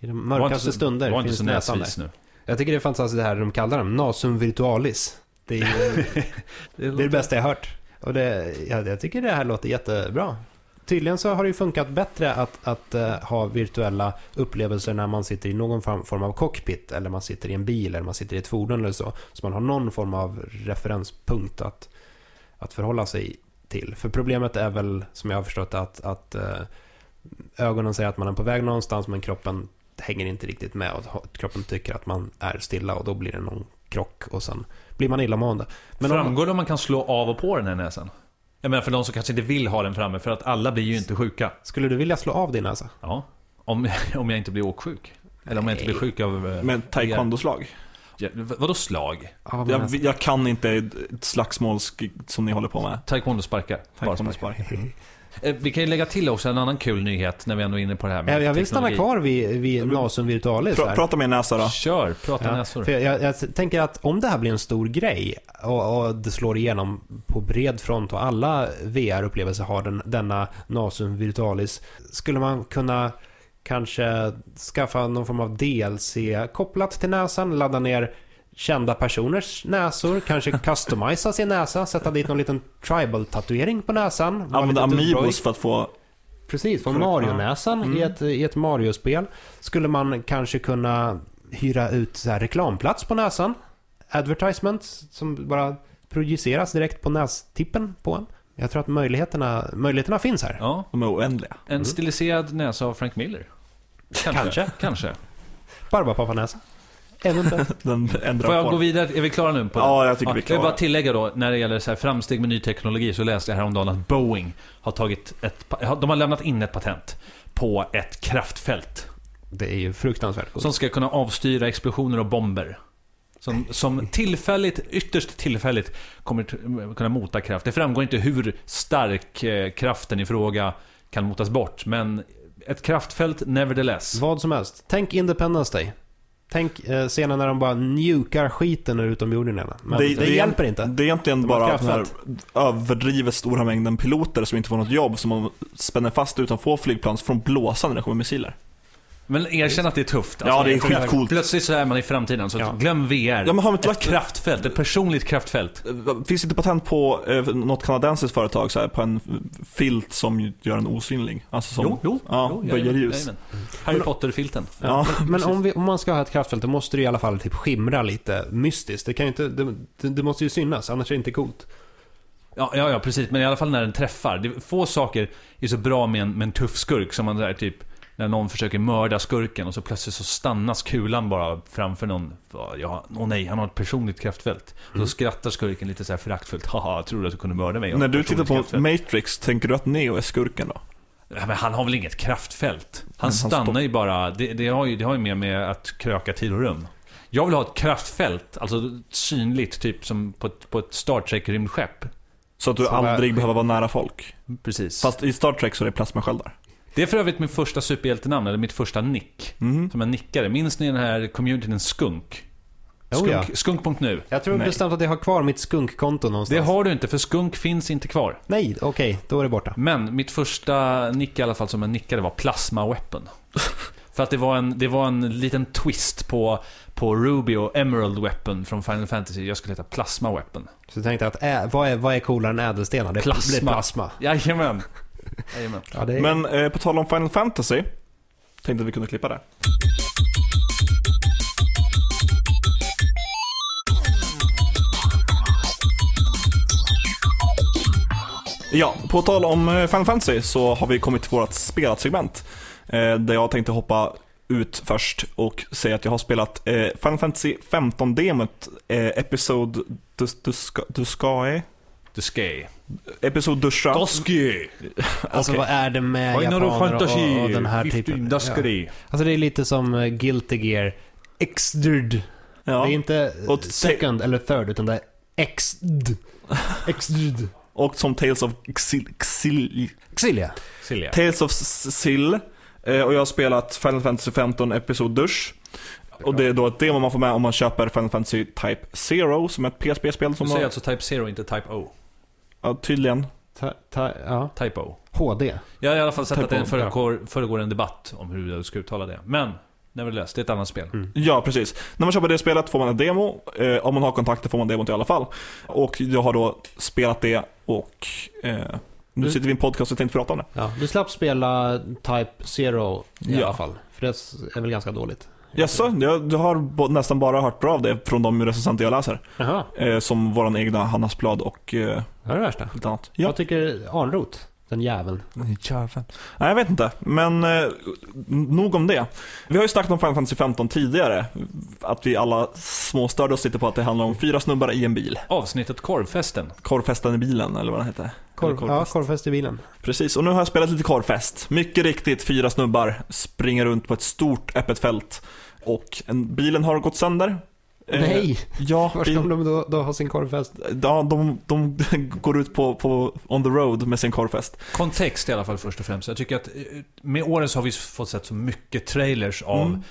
I de mörkaste inte så- stunder finns näsan där. nu. Jag tycker det är fantastiskt det här de kallar dem, nasum virtualis. Det är, det är det bästa jag hört. Och det, ja, jag tycker det här låter jättebra. Tydligen så har det ju funkat bättre att, att uh, ha virtuella upplevelser när man sitter i någon form, av cockpit eller man sitter i en bil eller man sitter i ett fordon eller så. Så man har någon form av referenspunkt att, att förhålla sig till. För problemet är väl, som jag har förstått att, att uh, ögonen säger att man är på väg någonstans men kroppen hänger inte riktigt med och kroppen tycker att man är stilla och då blir det någon krock och sen blir man illamående. Men om, Framgår det om man kan slå av och på den här näsan? Jag menar för de som kanske inte vill ha den framme, för att alla blir ju inte sjuka. skulle du vilja slå av din näsa? Ja. Om, om jag inte blir åksjuk. Eller om jag inte blir sjuk av... eh, Med taekwondo-slag. Ja, vadå slag? Av Jag, jag kan inte ett slagsmål som ni håller på med. Taekwondo-sparkar. Bara sparkar. Taekwondo-spark. Eh, Vi kan ju lägga till också en annan kul nyhet när vi ändå är inne på det här med Jag, jag vill stanna teknologi. kvar vid, vid nasum virtualis här. prata med näsa då. Kör, prata Ja, näsor. för jag, jag tänker att om det här blir en stor grej och, och det slår igenom på bred front och alla VR-upplevelser har den, denna Nasum Virtualis skulle man kunna kanske skaffa någon form av DLC kopplat till näsan, ladda ner kända personers näsor, kanske customisa sin näsa, sätta dit någon liten tribal-tatuering på näsan. Använda. Amiibos för att få... Precis, Korrekt, Mario-näsan ja. i, ett, i ett Mario-spel. Skulle man kanske kunna hyra ut så här reklamplats på näsan. Advertisement som bara projiceras direkt på nästippen på en. Jag tror att möjligheterna, möjligheterna finns här. Ja, De är oändliga. en stiliserad näsa av Frank Miller. Kanske. Kanske. Barbapapa-näsa. Den ändrar Får jag form. gå vidare? Är vi klara nu på det? Ja, jag tycker vi är Jag vill klara. bara tillägga då, när det gäller så här framsteg med ny teknologi, så läste jag häromdagen att Boeing har tagit ett, de har lämnat in ett patent på ett kraftfält. Det är ju fruktansvärt coolt. Som ska kunna avstyra explosioner och bomber. Som, som tillfälligt, ytterst tillfälligt, kommer kunna mota kraft. Det framgår inte hur stark eh, kraften i fråga kan motas bort, men ett kraftfält nevertheless. Vad som helst. Tänk Independence Day. Tänk eh, scenen när de bara njukar skiten ur utomjordingarna. Men det, är- hjälper inte. Det är egentligen De bara den här överdrivet stora mängden piloter som inte får något jobb som man spänner fast utanför flygplan så får de blåsa när det kommer missiler. Men erkänn att det är tufft. Ja, det är skitcoolt. Plötsligt så är man i framtiden, så Ja. glöm VR. Ja, men har ett lagt- kraftfält, ett personligt kraftfält. Finns det inte patent på eh, något kanadensiskt företag så här, på en filt som gör en osynlig? Alltså som, Jo, jo. ja, jo, böjer ljus. jajamän. Harry Potter-filten. Ja, Men om, vi, om man ska ha ett kraftfält, då måste det i alla fall typ skimra lite mystiskt. Det, kan ju inte, det, det, det måste ju synas, annars är det inte coolt. Ja, ja, ja, precis. Men i alla fall när den träffar. Det, få saker är så bra med en, med en tuff skurk som man där typ... när någon försöker mörda skurken och så plötsligt så stannas kulan bara framför någon. Ja, åh nej, han har ett personligt kraftfält. Mm. så skrattar skurken lite så här föraktfullt. Haha, tror du att du kunde mörda mig? När du tittar på kraftfält." Matrix, tänker du att Neo är skurken då? Ja, men han har väl inget kraftfält? Han han stannar ju bara. Det, det, har ju, det har ju mer med att kröka tid och rum. Jag vill ha ett kraftfält, alltså synligt, typ som på ett, på ett Star Trek-rymdskepp. Så att du Som aldrig är- behöver vara nära folk. Precis. Fast i Star Trek så är det plasmasköldar. Det är för övrigt mitt första superhjältenamn, eller mitt första nick. Mhm. Som jag nickade. Minns ni den här communityn Skunk? Oh, Skunk ja. Skunk.nu. Jag tror Nej. bestämt att jag har kvar mitt skunkkonto någonstans. Det har du inte, för Skunk finns inte kvar. Nej, okej, då är det borta. Men mitt första nick i alla fall som jag nickade var Plasma Weapon. För att det var en, det var en liten twist på, på Ruby och Emerald Weapon från Final Fantasy. Jag skulle heta Plasma Weapon. Så jag tänkte att ä, vad, är, vad är coolare än ädelstenar? Det Plasma. blir plasma. Jajamän. Ja, det är... Men eh, på tal om Final Fantasy, tänkte att vi kunde klippa där. Ja, på tal om eh, Final Fantasy så har vi kommit till vårt spelat-segment. Eh, där jag tänkte hoppa ut först och säga att jag har spelat eh, Final Fantasy 15-demot, eh, Episod Dus- Duskay. Episod Dusha. Doski! Alltså vad är det med Final japaner Fantasy och, och den här 15 typen? Duskary. Alltså det är lite som eh, Guilty Gear. Extrude. Ja. Det är inte eh, Och- second eller third, utan det är exd. Extrude. Och som Tales of Xil, Xil, Xilia. Silja. Tales of Sill. Eh, och jag har spelat Final Fantasy 15 Episod Dusch. Och det är då ett demo man får med om man köper Final Fantasy Type Zero som är ett PSP-spel Du som säger har, alltså Type 0, inte Type O. ja, tydligen. Ta, ta, ja. Type O. HD. Jag har i alla fall sett Type att det föregår, föregår en debatt om hur du ska uttala det. Men, nevertheless, det är ett annat spel. Mm. Ja, precis. När man köper det spelet får man en demo. Eh, om man har kontakter får man demot i alla fall. Och jag har då spelat det och eh, nu Du- sitter vi i en podcast och tänkte prata om det. Ja, du slapp spela Type Zero i Ja. alla fall. För det är väl ganska dåligt. Jaså, jag, jag har nästan bara hört bra av det från de recensenter jag läser. Jaha, Eh, som våran egna Hannas Blad och eh, det är det värsta. lite annat. Ja. Vad tycker Arnroth? Den jäveln. Jäveln. Nej, jag vet inte. Men eh, nog om det. Vi har ju snackat om Final Fantasy 15 tidigare. Att vi alla småstörde oss lite på att det handlar om fyra snubbar i en bil. Avsnittet Korvfesten. Korvfesten i bilen, eller vad den heter. Korv, ja, korvfest i bilen. Precis, och nu har jag spelat lite korvfest. Mycket riktigt, fyra snubbar springer runt på ett stort öppet fält. Och en, bilen har gått sönder. Eh, Nej! Ja, Var ska de då, då ha sin korvfest? ja de, de går ut på, på on the road med sin korvfest. Kontext i alla fall först och främst. Jag tycker att eh, med åren så har vi fått sett så mycket trailers av Mm.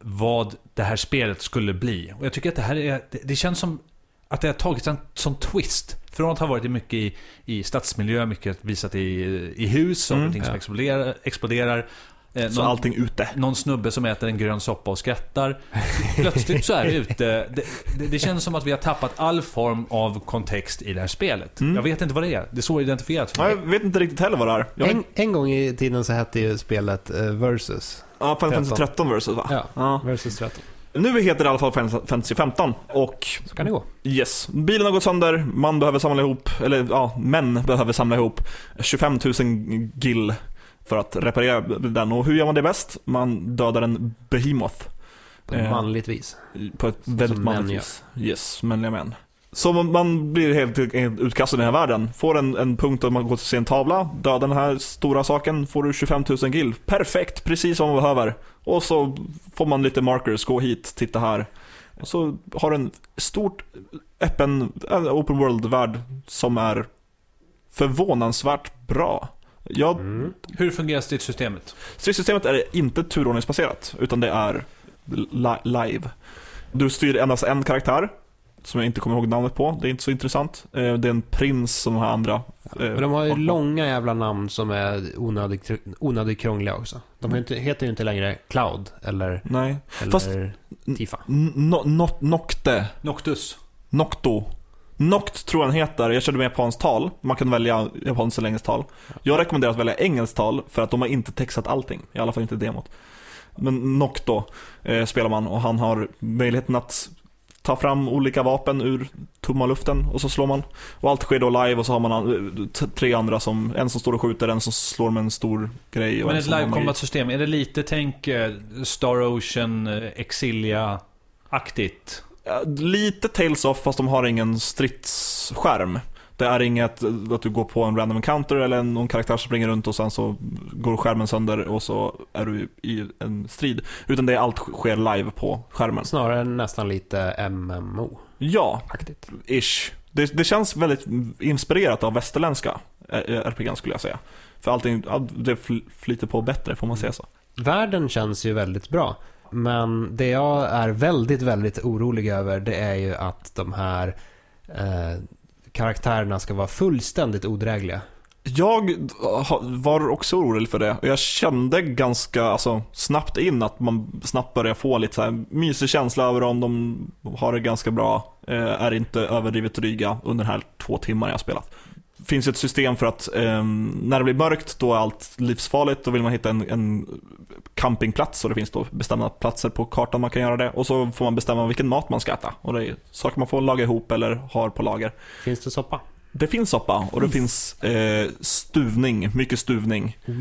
vad det här spelet skulle bli. Och jag tycker att det här är, det, det känns som att det har tagit en sån twist. Från att ha varit mycket i, i stadsmiljö, mycket visat i, i hus, saker och Mm, ting som ja. exploderar. exploderar. Eh, Så någon, allting ute. någon snubbe som äter en grön soppa och skrattar. Plötsligt så är det ute. Det, det, det känns som att vi har tappat all form av kontext i det här spelet. Mm. Jag vet inte vad det är. Det är så identifierat för mig. jag vet inte riktigt heller vad det är. Jag En, en gång i tiden så hette ju spelet eh, Versus. ja, Final Fantasy 13. 13 versus va? Ja, Ja. Versus 13. Nu heter det i alla fall Final Fantasy 15 och Så kan det gå. yes, bilen har gått sönder, man behöver samla ihop, eller ja, män behöver samla ihop 25 000 gill för att reparera den. Och hur gör man det bäst? Man dödar en behemoth På ett Eh. manligt vis. på ett väldigt Som manligt vis. Yes, manliga män. Så man- blir helt utkastad i den här världen. Får en, en punkt där man går till en tavla, dödar den här stora saken, får du 25 000 gill. Perfekt, precis som man behöver. Och så får man lite markers, gå hit, titta här. Och så har du en stort öppen äh, open world-värld som är förvånansvärt bra. Jag, Mm. Hur fungerar stridssystemet? Stridssystemet är inte turordningsbaserat, utan det är li- live. Du styr endast en karaktär, som jag inte kommer ihåg namnet på. Det är inte så intressant. Eh, Det är en prins som de här andra. eh, Men de har ju långa jävla namn som är onödigt, onödigt krångliga också. De inte, heter ju inte längre Cloud eller, Nej. eller Fast- Tifa. No, no, Nocte. Noctus. Nocto. Noct tror jag han heter. Jag körde med japanskt tal. Man kan välja japanskt eller engelskt tal. Jag rekommenderar att välja engelskt tal för att de har inte textat allting. I alla fall inte demot. Men Nocto eh, spelar man och han har möjligheten att ta fram olika vapen ur tomma luften och så slår man. Och allt sker då live och så har man tre andra som, en som står och skjuter, en som slår med en stor grej och Men en ett live combat system, är det lite, tänk eh, Star Ocean, eh, Exilia-aktigt? Lite Tales of fast de har ingen stridsskärm. Det är inget att du går på en random encounter eller någon karaktär som springer runt och sen så går skärmen sönder och så är du i en strid. Utan det är allt sker live på skärmen. Snarare nästan lite MMO-aktigt. Ja, ish. Det, det känns väldigt inspirerat av västerländska eh, RPG skulle jag säga. För allting, det fl- flyter på bättre får man säga så. Världen känns ju väldigt bra. Men det jag är väldigt, väldigt orolig över det är ju att de här eh, karaktärerna ska vara fullständigt odrägliga. Jag var också orolig för det och jag kände ganska alltså, snabbt in att man snabbt börjar få lite så här mysig känsla över om de har det ganska bra, eh, är inte överdrivet dryga under de här två timmar jag har spelat. Finns ett system för att eh, när det blir mörkt då är allt livsfarligt, då vill man hitta en, en campingplats och det finns då bestämda platser på kartan man kan göra det och så får man bestämma vilken mat man ska äta och det är saker man får laga ihop eller har på lager. Finns det soppa? Det finns soppa och det finns eh, stuvning, mycket stuvning Oh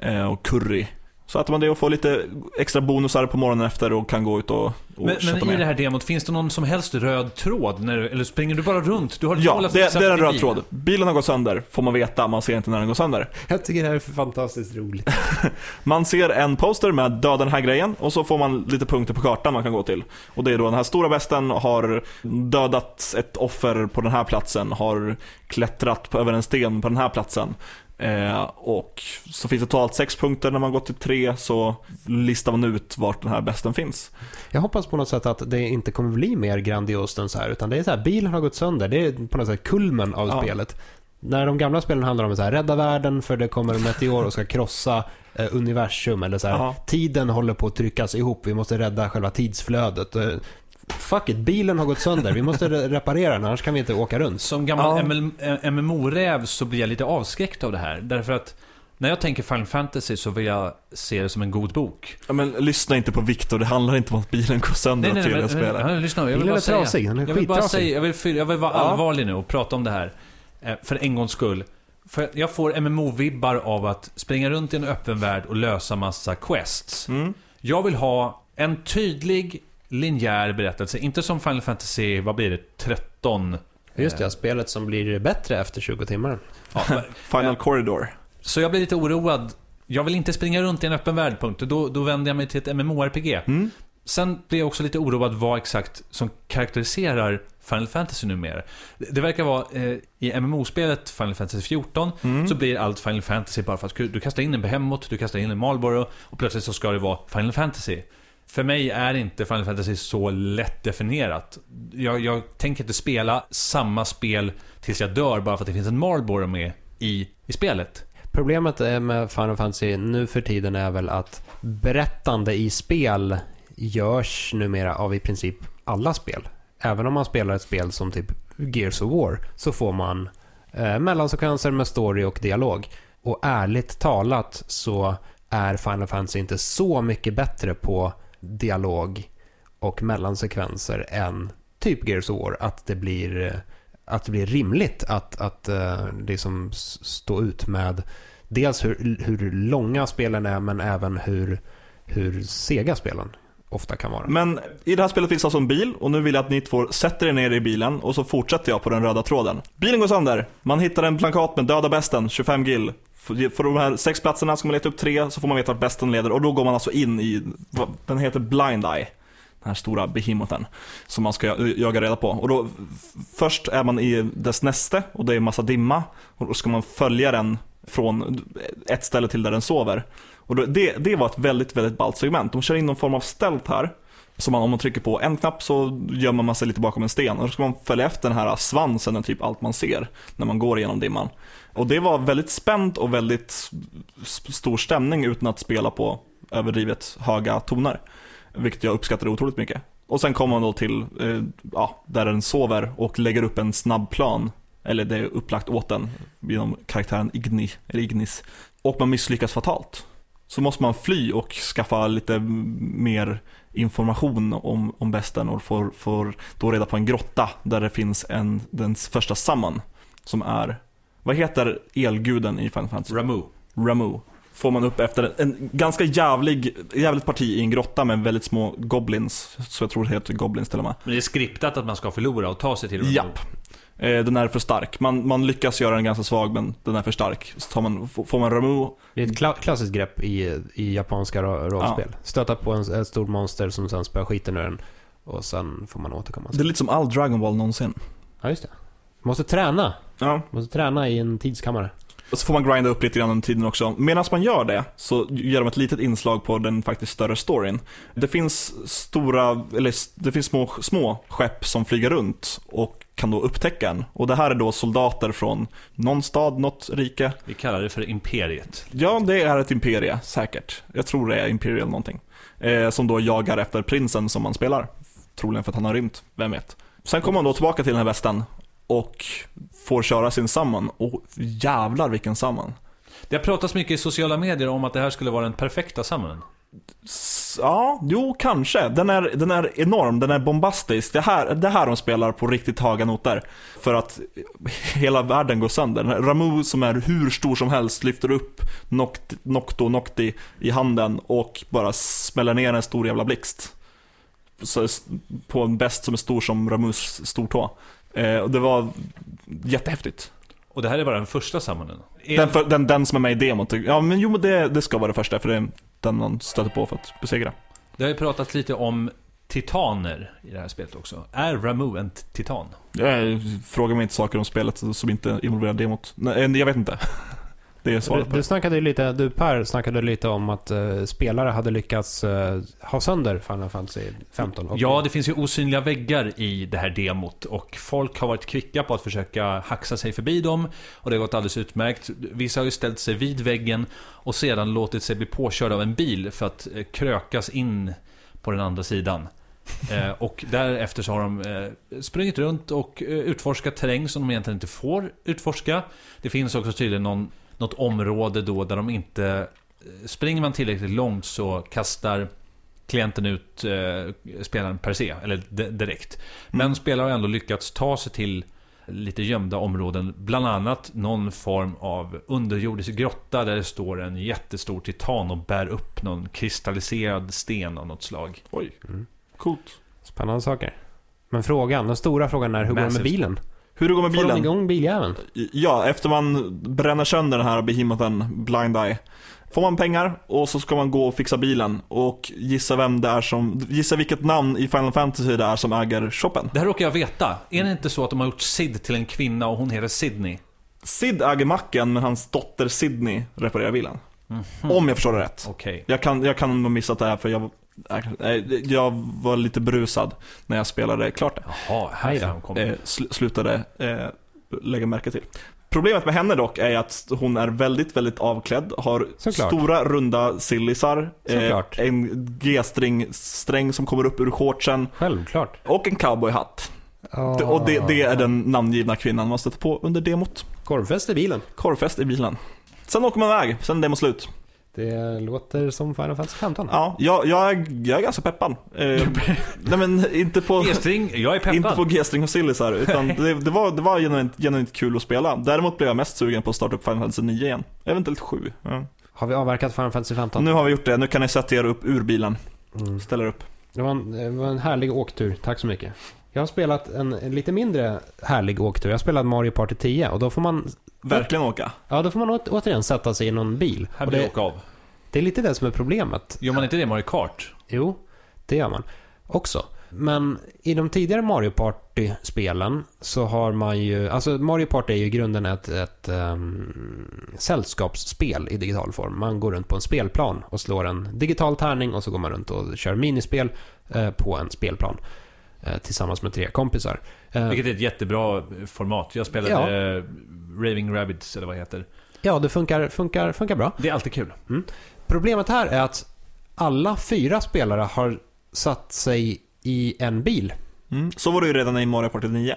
yeah. eh, och curry. Så att man det och får lite extra bonusar på morgonen efter och kan gå ut och, och Men, men i med. det här demot, finns det någon som helst röd tråd? När du, eller springer du bara runt? Du har Ja, det, det är en i röd bil. tråd. Bilen har gått sönder, får man veta, man ser inte när den går sönder. Jag tycker det här är fantastiskt roligt. Man ser en poster med döda den här grejen och så får man lite punkter på kartan man kan gå till. Och det är då den här stora besten har dödat ett offer på den här platsen, har klättrat på, över en sten på den här platsen. Eh, och så finns det totalt sex punkter, när man går till tre så listar man ut vart den här besten finns. Jag hoppas på något sätt att det inte kommer bli mer grandiost än så här, utan det är så här, bilen har gått sönder, det är på något sätt kulmen av Ja. spelet. När de gamla spelen handlar om att så här, rädda världen för det kommer en meteor och ska krossa eh, universum eller så här, tiden håller på att tryckas ihop, vi måste rädda själva tidsflödet. Fuck it, bilen har gått sönder, vi måste re- reparera den, annars kan vi inte åka runt. Som gammal Ja. ML eh, MMO-räv så blir jag lite avskräckt av det här. Därför att när jag tänker Final Fantasy så vill jag se det som en god bok. Ja, men lyssna inte på Viktor, det handlar inte om att bilen går sönder av tredje spelet. nej, lyssna, jag vill bara är säga. trasig, Jag vill bara säga, jag vill, fylla- jag vill vara Ja. allvarlig nu och prata om det här. Eh, För en gångs skull. För jag får MMO-vibbar av att springa runt i en öppen värld och lösa massa quests. Mm. Jag vill ha en tydlig, linjär berättelse. Inte som Final Fantasy, vad blir det, 13? Just det, spelet som blir bättre efter 20 timmar. Ja, Final. Corridor. så jag blir lite oroad. Jag vill inte springa runt i en öppen värld, punkt. Då, då vänder jag mig till ett MMORPG. Mm. Sen blir jag också lite oroad vad exakt som karaktäriserar Final Fantasy numera. Det verkar vara, eh, i MMO-spelet Final Fantasy 14, Mm. så blir allt Final Fantasy bara för att du kastar in en Behemoth, du kastar in en Marlboro och plötsligt så ska det vara Final Fantasy. För mig är inte Final Fantasy så lätt definierat. Jag, jag tänker inte spela samma spel tills jag dör bara för att det finns en Marlboro med i, i spelet. Problemet med Final Fantasy nu för tiden är väl att berättande i spel görs numera av i princip alla spel. Även om man spelar ett spel som typ Gears of War så får man eh, mellansekvenser med story och dialog. Och ärligt talat så är Final Fantasy inte så mycket bättre på dialog och mellansekvenser än typ Gears of War. Att det blir, att det blir rimligt att, att eh, liksom stå ut med dels hur, hur långa spelen är men även hur, hur sega spelen ofta kan vara. Men i det här spelet finns alltså en bil och nu vill jag att ni två sätter er ner i bilen och så fortsätter jag på den röda tråden. Bilen går sönder. Man hittar en plakat med döda besten, 25 gill. För de här sex platserna ska man leta upp tre så får man veta vart besten leder och då går man alltså in i, den heter Blind Eye. Den här stora behemoten som man ska jaga reda på. Och då, först är man i dess näste och det är massa dimma och då ska man följa den från ett ställe till där den sover. Och då, det, det var ett väldigt, väldigt ballt segment. De kör in någon form av stealth här. Så man, om man trycker på en knapp så gömmer man sig lite bakom en sten. Och då ska man följa efter den här svansen, och typ allt man ser, när man går igenom dimman. Och det var väldigt spänt och väldigt stor stämning utan att spela på överdrivet höga toner. Vilket jag uppskattade otroligt mycket. Och sen kommer man då till, eh, ja, där den sover och lägger upp en snabb plan. Eller det är upplagt åt den genom karaktären Igni, eller Ignis. Och man misslyckas fatalt. så måste man fly och skaffa lite mer information om, om besten och får, får då reda på en grotta där det finns en, den första summon som är, vad heter elguden i Final Fantasy? Ramu. Ramu. Får man upp efter en, en ganska jävlig, jävligt parti i en grotta med väldigt små goblins, så jag tror det heter goblins till och med. Men det är skriptat att man ska förlora och ta sig till Ramu. Japp. Eh, Den är för stark. Man, man lyckas göra den ganska svag, men den är för stark. Så tar man, får man Ramu, Det är ett kla- klassiskt grepp i, i japanska ro- rollspel. Stöta på en, ett stort monster som sen spöar skiten ur den. Och sen får man återkomma. det är lite som all Dragon Ball någonsin. Ja, just det. Måste träna. Ja. Måste träna i en tidskammare. Och så får man grinda upp lite grann under tiden också. Medan man gör det så gör de ett litet inslag på den faktiskt större storyn. Det finns stora, eller det finns små, små skepp som flyger runt och kan då upptäcka en. Och det här är då soldater från någon stad, något rike. Vi kallar det för Imperiet. Ja, det är ett imperie, säkert. Jag tror det är Imperial någonting. Eh, som då jagar efter prinsen som man spelar. Troligen för att han har rymt, vem vet. Sen kommer man då tillbaka till den här västen och får köra sin summon. Och jävlar vilken summon. Det har pratats mycket i sociala medier om att det här skulle vara den perfekta summonen. S- Ja, jo kanske. Den är, den är enorm, den är bombastisk. Det här, det här de spelar på riktigt höga noter. För att hela världen går sönder. Ramu som är hur stor som helst lyfter upp Noct- Nocto Nocti i handen och bara smäller ner en stor jävla blixt. Så, på en bäst som är stor som Ramus stortå. Eh, och det var jättehäftigt. Och det här är bara den första summonen. Är- Den, för, den, den som är med i demot. Ja men jo det, det ska vara det första för det är den man stöter på för att besegra. Det har ju pratats lite om titaner i det här spelet också. Är Ramu en titan? Jag frågar mig inte saker om spelet som inte involverar demot. Nej, jag vet inte. Det är Du, svaret på du snackade ju lite, du Per snackade lite om att eh, spelare hade lyckats eh, ha sönder Final Fantasy 15. Och, Ja, det finns ju osynliga väggar i det här demot och folk har varit kvicka på att försöka haxa sig förbi dem och det har gått alldeles utmärkt. Vissa har ju ställt sig vid väggen och sedan låtit sig bli påkörd av en bil för att eh, krökas in på den andra sidan. Eh, och därefter så har de eh, sprungit runt och eh, utforskat terräng som de egentligen inte får utforska. Det finns också tydligen någon, något område då där de inte... eh, Springer man tillräckligt långt så kastar klienten ut eh, spelaren per se, eller de- direkt. Men spelare har ändå lyckats ta sig till lite gömda områden. Bland annat någon form av underjordisk grotta där det står en jättestor titan och bär upp någon kristalliserad sten av något slag. Oj, Mm. coolt. Spännande saker. Men frågan, den stora frågan är hur går det med Massive. bilen? Hur det går med Får de bilen? igång biljäveln? Ja, efter man bränner sönder den här behemoten, Blind Eye, får man pengar och så ska man gå och fixa bilen och gissa vem det är som, gissa vilket namn i Final Fantasy det är som äger shoppen. Det här råkar jag veta. Är det inte så att de har gjort Sid till en kvinna och hon heter Sydney? Sid äger macken men hans dotter Sydney reparerar bilen. Mhm. Om jag förstår det rätt. Okej. Jag kan, jag kan ha missat det här för jag, jag var lite brusad när jag spelade klart det. Jaha, här då. framkom Eh, sl- slutade eh, lägga märke till. Problemet med henne dock är att hon är väldigt, väldigt avklädd, har Såklart. stora runda sillisar, eh, en G-sträng sträng som kommer upp ur shortsen Självklart. och en cowboyhatt. Det- Och det, det är den namngivna kvinnan man stöter på under demot. Korvfest i bilen. Korvfest i bilen. Sen åker man iväg, sen är demot slut. Det låter som Final Fantasy 15. Ja, jag, jag, är, jag är ganska peppad. Eh, nej men inte på... G-string, jag är peppad. Inte på G-string och sillisar, utan det, det var, det var genuint, genuint kul att spela. Däremot blev jag mest sugen på att starta upp Final Fantasy 9 igen. Eventuellt 7. Ja. Har vi avverkat Final Fantasy 15? Nu har vi gjort det, nu kan ni sätta er upp ur bilen. Mm. Ställer upp. Det, var en, det var en härlig åktur, tack så mycket. Jag har spelat en, en lite mindre härlig åktur. Jag har spelat Mario Party 10 och då får man, Verkligen åka. ja, då får man å, återigen sätta sig i någon bil. Här Och blir det, åka av. det är lite det som är problemet. Gör man inte det i Mario Kart? Jo, det gör man också. Men i de tidigare Mario Party-spelen så har man ju... Alltså Mario Party är ju i grunden ett, ett ehm, sällskapsspel i digital form. Man går runt på en spelplan och slår en digital tärning och så går man runt och kör minispel eh, på en spelplan. Eh, tillsammans med tre kompisar. Eh, Vilket är ett jättebra format. Jag spelade eh, Raving Rabbids, eller vad det heter. ja, det funkar, funkar, funkar bra. Det är alltid kul. Problemet här är att alla fyra spelare har satt sig i en bil. Mm. Så var det ju redan i Mario Party 9.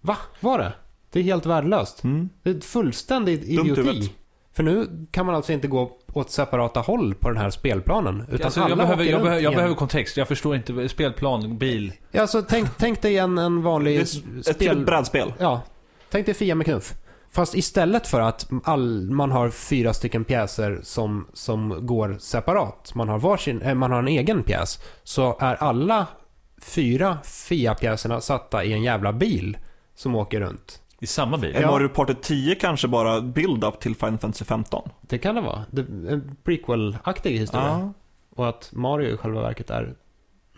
Va? Var det? Det är helt värdelöst. Mm. Det är fullständig Dumt idioti. För nu kan man alltså inte gå åt separata håll på den här spelplanen. Utan Alltså, alla jag, behöver, jag, behöver, jag behöver kontext. Jag förstår inte. Spelplan, bil. Ja, alltså, tänk, tänk dig en, en vanlig ett, till brädspel. Ja, tänk dig Fia med knuff. Fast istället för att all, man har fyra stycken pjäser som, som går separat, man har, varsin, eh, man har en egen pjäs, så är alla fyra Fia-pjäserna satta i en jävla bil som åker runt. I samma bil. Ja. Mario Party 10 kanske bara build-up till Final Fantasy 15? Det kan det vara. Det, en prequel-aktig historia. Ja. Och att Mario i själva verket är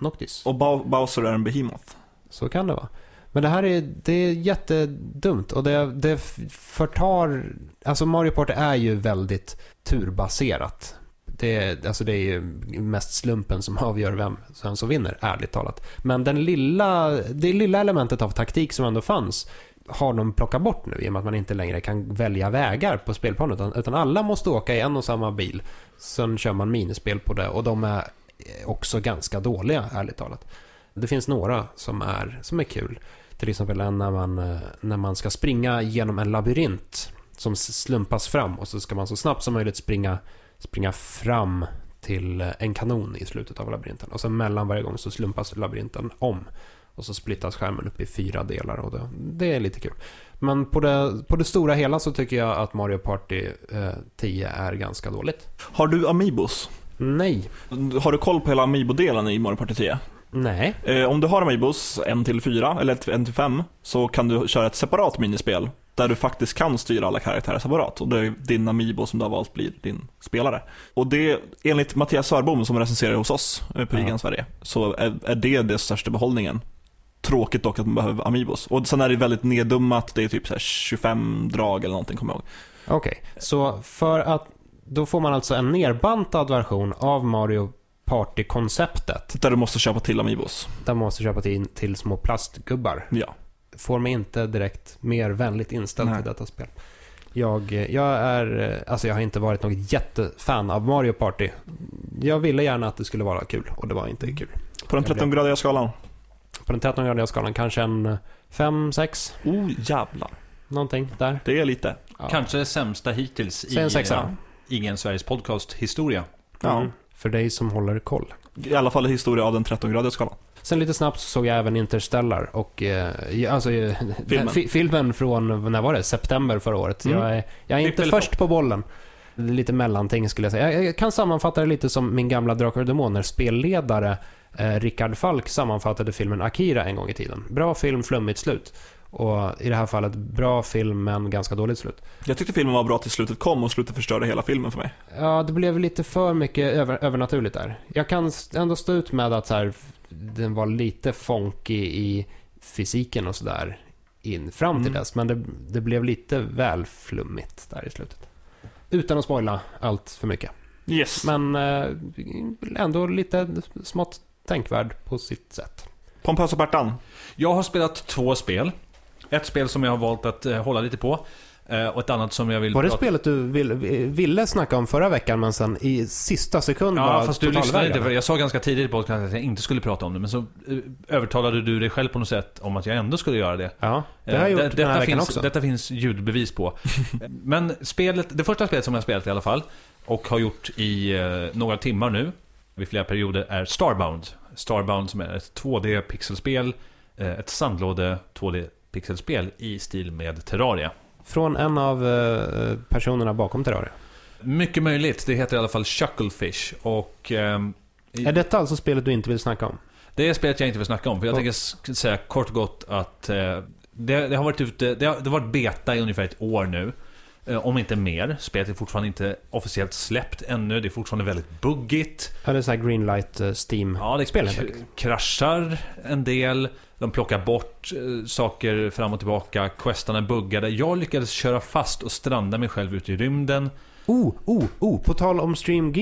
Noctis. Och Bow- Bowser är en behemoth. Så kan det vara. Men det här är, det är jättedumt och det, det förtar... Alltså Mario Party är ju väldigt turbaserat. Det, alltså det är ju mest slumpen som avgör vem som vinner, ärligt talat. Men den lilla, det lilla elementet av taktik som ändå fanns har de plockat bort nu i och med att man inte längre kan välja vägar på spelplanen utan, utan alla måste åka i en och samma bil. Sen kör man minispel på det och de är eh, också ganska dåliga, ärligt talat. Det finns några som är, som är kul. Till exempel när man, eh, när man ska springa genom en labyrint som slumpas fram och så ska man så snabbt som möjligt springa, springa fram till eh, en kanon i slutet av labyrinten. Och sen mellan varje gång så slumpas labyrinten om. Och så splittas skärmen upp i fyra delar och det, det är lite kul. Men på det, på det stora hela så tycker jag att Mario Party eh, 10 är ganska dåligt. Har du Amiibos? Nej. Har du koll på hela Amiibo-delen i Mario Party 10? Nej. Eh, om du har Amiibos, en till fyra eller en till fem, så kan du köra ett separat minispel där du faktiskt kan styra alla karaktärer separat och det är din Amiibo som du har valt blir din spelare. Och det, enligt Mattias Sörbom som recenserar hos oss eh, på Ja. IGN Sverige, så är, är det den största behållningen. Tråkigt dock att man behöver Amiibos. Och sen är det väldigt neddummat, det är typ så här 25 drag eller någonting kommer jag ihåg. Okej, så för att då får man alltså en nerbantad version av Mario Party-konceptet. Där du måste köpa till Amiibos. Där man måste köpa till, till små plastgubbar. Ja. Får mig inte direkt mer vänligt inställd Nej. till detta spel. Jag, jag är, alltså jag har inte varit något jättefan av Mario Party. Jag ville gärna att det skulle vara kul och det var inte kul. På den 13-gradiga skalan. På den 13-gradiga skalan kanske en 5-6, Oh jävlar. någonting där. Det är lite. Ja. Kanske sämsta hittills i en sexa. eh, ingen Sveriges podcast historia. Ja. Mm. För dig som håller koll. I alla fall historia av den 13-gradiga skalan. Sen lite snabbt så såg jag även Interstellar och eh, alltså, eh, Filmen. fi- filmen från, när var det? September förra året. Mm. Jag är, jag är inte Trippel först på bollen. Lite mellanting skulle jag säga. Jag, jag kan sammanfatta det lite som min gamla Drakar och Demoner spelledare eh, Rickard Falk sammanfattade filmen Akira en gång i tiden. Bra film, flummigt slut. Och i det här fallet bra film men ganska dåligt slut. Jag tyckte filmen var bra till slutet kom och slutet förstörde hela filmen för mig. Ja, det blev lite för mycket över, övernaturligt där. Jag kan ändå stå ut med att så här, den var lite funky i fysiken och sådär in fram till Mm. dess. Men det, det blev lite väl flummigt där i slutet. Utan att spoila allt för mycket. Yes. Men eh, ändå lite smått tänkvärd på sitt sätt. Pompös och Bertan. Jag har spelat två spel. Ett spel som jag har valt att eh, hålla lite på. eh, Och ett annat som jag vill Var det prata- spelet du vill, ville snacka om förra veckan men sen i sista sekund Ja, bara fast du lyssnade inte. För jag sa ganska tidigt i podcasten att jag inte skulle prata om det. Men så eh, övertalade du dig själv på något sätt om att jag ändå skulle göra det. Ja, det har Eh, jag gjort det- den här detta veckan finns, också. Detta finns ljudbevis på. Men spelet, det första spelet som jag har spelat i alla fall, och har gjort i eh, några timmar nu, vid flera perioder, är Starbound. Starbound som är ett 2D-pixelspel, eh, ett sandlåde 2D-pixelspel i stil med Terraria. Från en av eh, personerna bakom Terraria. Mycket möjligt, det heter i alla fall Chucklefish. Och i- Är detta alltså spelet du inte vill snacka om? Det är spelet jag inte vill snacka om, för jag Och- tänker säga kort och gott att eh, det, det har varit ute, det har, det har varit beta i ungefär ett år nu. Eh, om inte mer. Spelet är fortfarande inte officiellt släppt ännu, det är fortfarande väldigt buggigt. Ja, det är så här Greenlight eh, Steam. Ja, det Spel, kraschar en del. De plockar bort eh, saker fram och tillbaka. Questarna är buggade. Jag lyckades köra fast och stranda mig själv ute i rymden. Oh, oh, oh! På tal om Stream,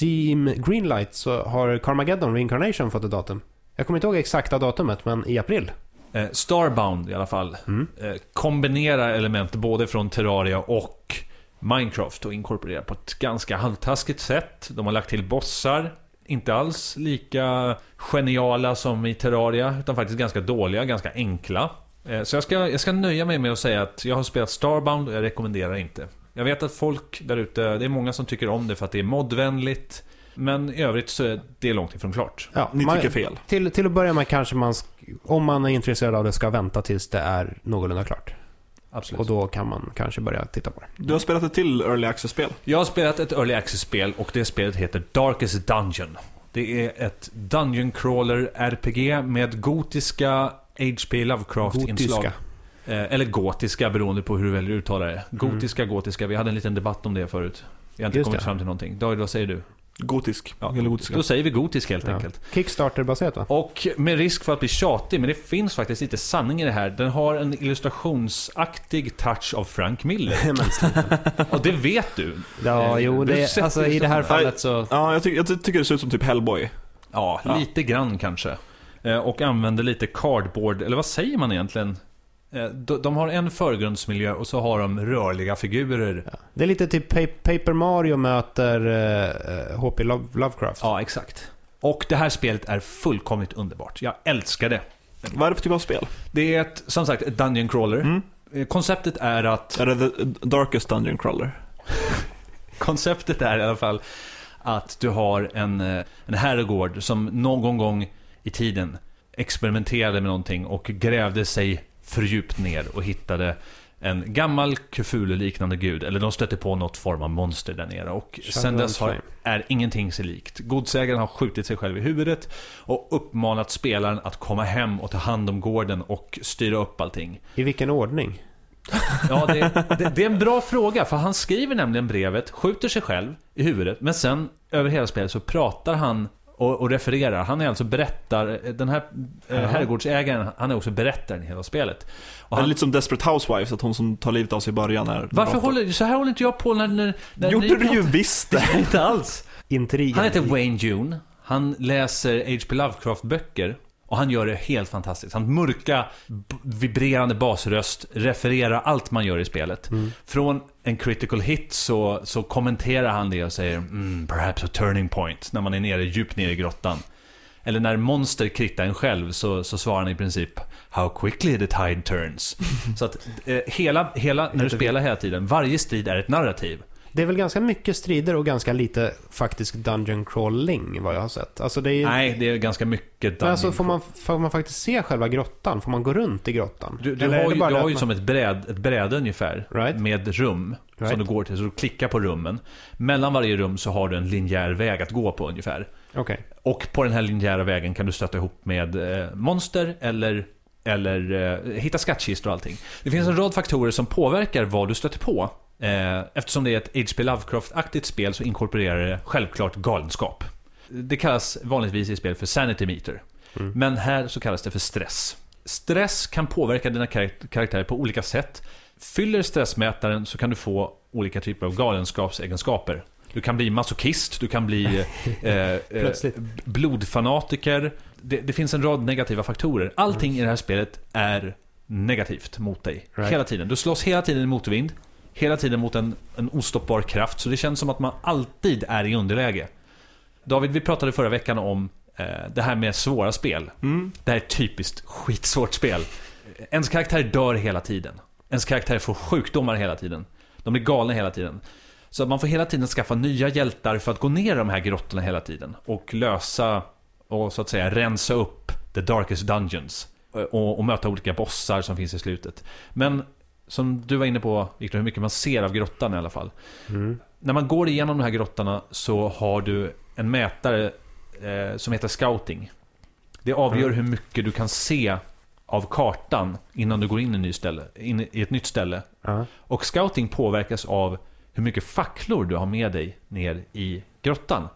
Steam Greenlight så har Carmageddon Reincarnation fått ett datum. Jag kommer inte ihåg exakta datumet, men i april. Eh, Starbound i alla fall. Mm. eh, kombinerar element både från Terraria och Minecraft och inkorporerar på ett ganska halvtaskigt sätt. De har lagt till bossar, inte alls lika geniala som i Terraria, utan faktiskt ganska dåliga, ganska enkla. Eh, Så jag ska, jag ska nöja mig med att säga att jag har spelat Starbound och jag rekommenderar inte. Jag vet att folk där ute, det är många som tycker om det för att det är modvänligt. Men i övrigt så är det långt ifrån klart. Ja, Ni man- tycker fel. Till, till att börja med kanske man, om man är intresserad av det, ska vänta tills det är någorlunda klart. Absolut. Och då kan man kanske börja titta på det. Du har spelat ett till Early Access-spel. Jag har spelat ett Early Access-spel och det spelet heter Darkest Dungeon. Det är ett Dungeon Crawler RPG med gotiska H.P. Lovecraft-inslag. Gotiska. Eh, eller gotiska beroende på hur du väljer att uttala det. Gotiska, gotiska. Vi hade en liten debatt om det förut. Vi har inte Just kommit det. fram till någonting. David, vad säger du? Gotisk. Ja, Eller gotiska. Då säger vi gotisk helt Ja. enkelt. Kickstarter-baserat va? Och med risk för att bli tjatig, men det finns faktiskt lite sanning i det här. Den har en illustrationsaktig touch av Frank Miller. Och det vet du. Ja, Eh, jo, du det, alltså, i det här fallet så... Ja, jag, ty jag ty tycker det ser ut som typ Hellboy. Ja, Ja. lite grann kanske. Eh, Och använder lite cardboard, eller vad säger man egentligen? Eh, de- har en förgrundsmiljö och så har de rörliga figurer. Ja. Det är lite typ Pa- Paper Mario möter HP Love, Lovecraft. Ja, exakt. Och det här spelet är fullkomligt underbart. Jag älskar det. Vad är det för typ av spel? Det är ett, som sagt, ett Dungeon Crawler. Mm. Eh, Konceptet är att... Är det The Darkest Dungeon Crawler? Konceptet är i alla fall att du har en, eh, en herrgård som någon gång i tiden experimenterade med någonting och grävde sig för djupt ner och hittade en gammal Cthulhu-liknande gud, eller de stötte på något form av monster där nere. Och sen dess har, är ingenting sig likt. Godsägaren har skjutit sig själv i huvudet och uppmanat spelaren att komma hem och ta hand om gården och styra upp allting. I vilken ordning? Ja, det, det, det är en bra fråga, för han skriver nämligen brevet, skjuter sig själv i huvudet, men sen över hela spelet så pratar han och, och refererar. Han är alltså berättar, den här eh, Jaha. herrgårdsägaren, han är också berättaren i hela spelet. Och Är det han, lite som Desperate Housewives, att hon som tar livet av sig i början är... varför håller, så här håller inte jag på när, när, när Gjorde du ju visst det! Inte alls. Intrigen. Han heter Wayne June. Han läser H.P. Lovecraft-böcker. Och han gör det helt fantastiskt. Han mörka, vibrerande basröst refererar allt man gör i spelet. Från en critical hit så, så kommenterar han det och säger mm, “Perhaps a turning point” när man är nere, djupt nere i grottan. Eller när monster krittar en själv så, så svarar han i princip “How quickly the tide turns”. så att eh, hela, hela, när du spelar hela tiden, varje strid är ett narrativ. Det är väl ganska mycket strider och ganska lite faktisk dungeon crawling vad jag har sett. Alltså det är Nej, det är ganska mycket alltså dungeon får man, får man faktiskt se själva grottan? Får man gå runt i grottan? Du, du har ju, du har ju man- som ett, bräd, ett bräde ungefär. Right. Med rum. Right. Som du går till. Så du klickar på rummen. Mellan varje rum så har du en linjär väg att gå på ungefär. Okej. Och på den här linjära vägen kan du stöta ihop med eh, monster eller, eller eh, hitta skattkistor och allting. Det finns en rad faktorer som påverkar vad du stöter på. Eh, eftersom det är ett H.P. Lovecraft-aktigt spel så inkorporerar det självklart galenskap. Det kallas vanligtvis i spel för sanity meter. Mm. Men här så kallas det för stress. Stress kan påverka dina karak- karaktärer på olika sätt. Fyller stressmätaren så kan du få olika typer av galenskapsegenskaper. Du kan bli masochist, du kan bli eh, eh, blodfanatiker. Det, det finns en rad negativa faktorer. Allting i det här spelet är negativt mot dig. Right. Hela tiden. Du slåss hela tiden i motvind. Hela tiden mot en, en ostoppbar kraft. Så det känns som att man alltid är i underläge. David, vi pratade förra veckan om eh, det här med svåra spel. Mm. Det här är ett typiskt skitsvårt spel. Ens karaktär dör hela tiden. Ens karaktär får sjukdomar hela tiden. De blir galna hela tiden. Så man får hela tiden skaffa nya hjältar för att gå ner i de här grottorna hela tiden. Och lösa och så att säga rensa upp the darkest dungeons. Och, och möta olika bossar som finns i slutet. Men som du var inne på, Victor, hur mycket man ser av grottan i alla fall. Mm. När man går igenom de här grottorna så har du en mätare eh, som heter scouting. Det avgör Mm. hur mycket du kan se av kartan innan du går in i, ställe, in i ett nytt ställe. Ja. Och scouting påverkas av hur mycket facklor du har med dig ner i grottan.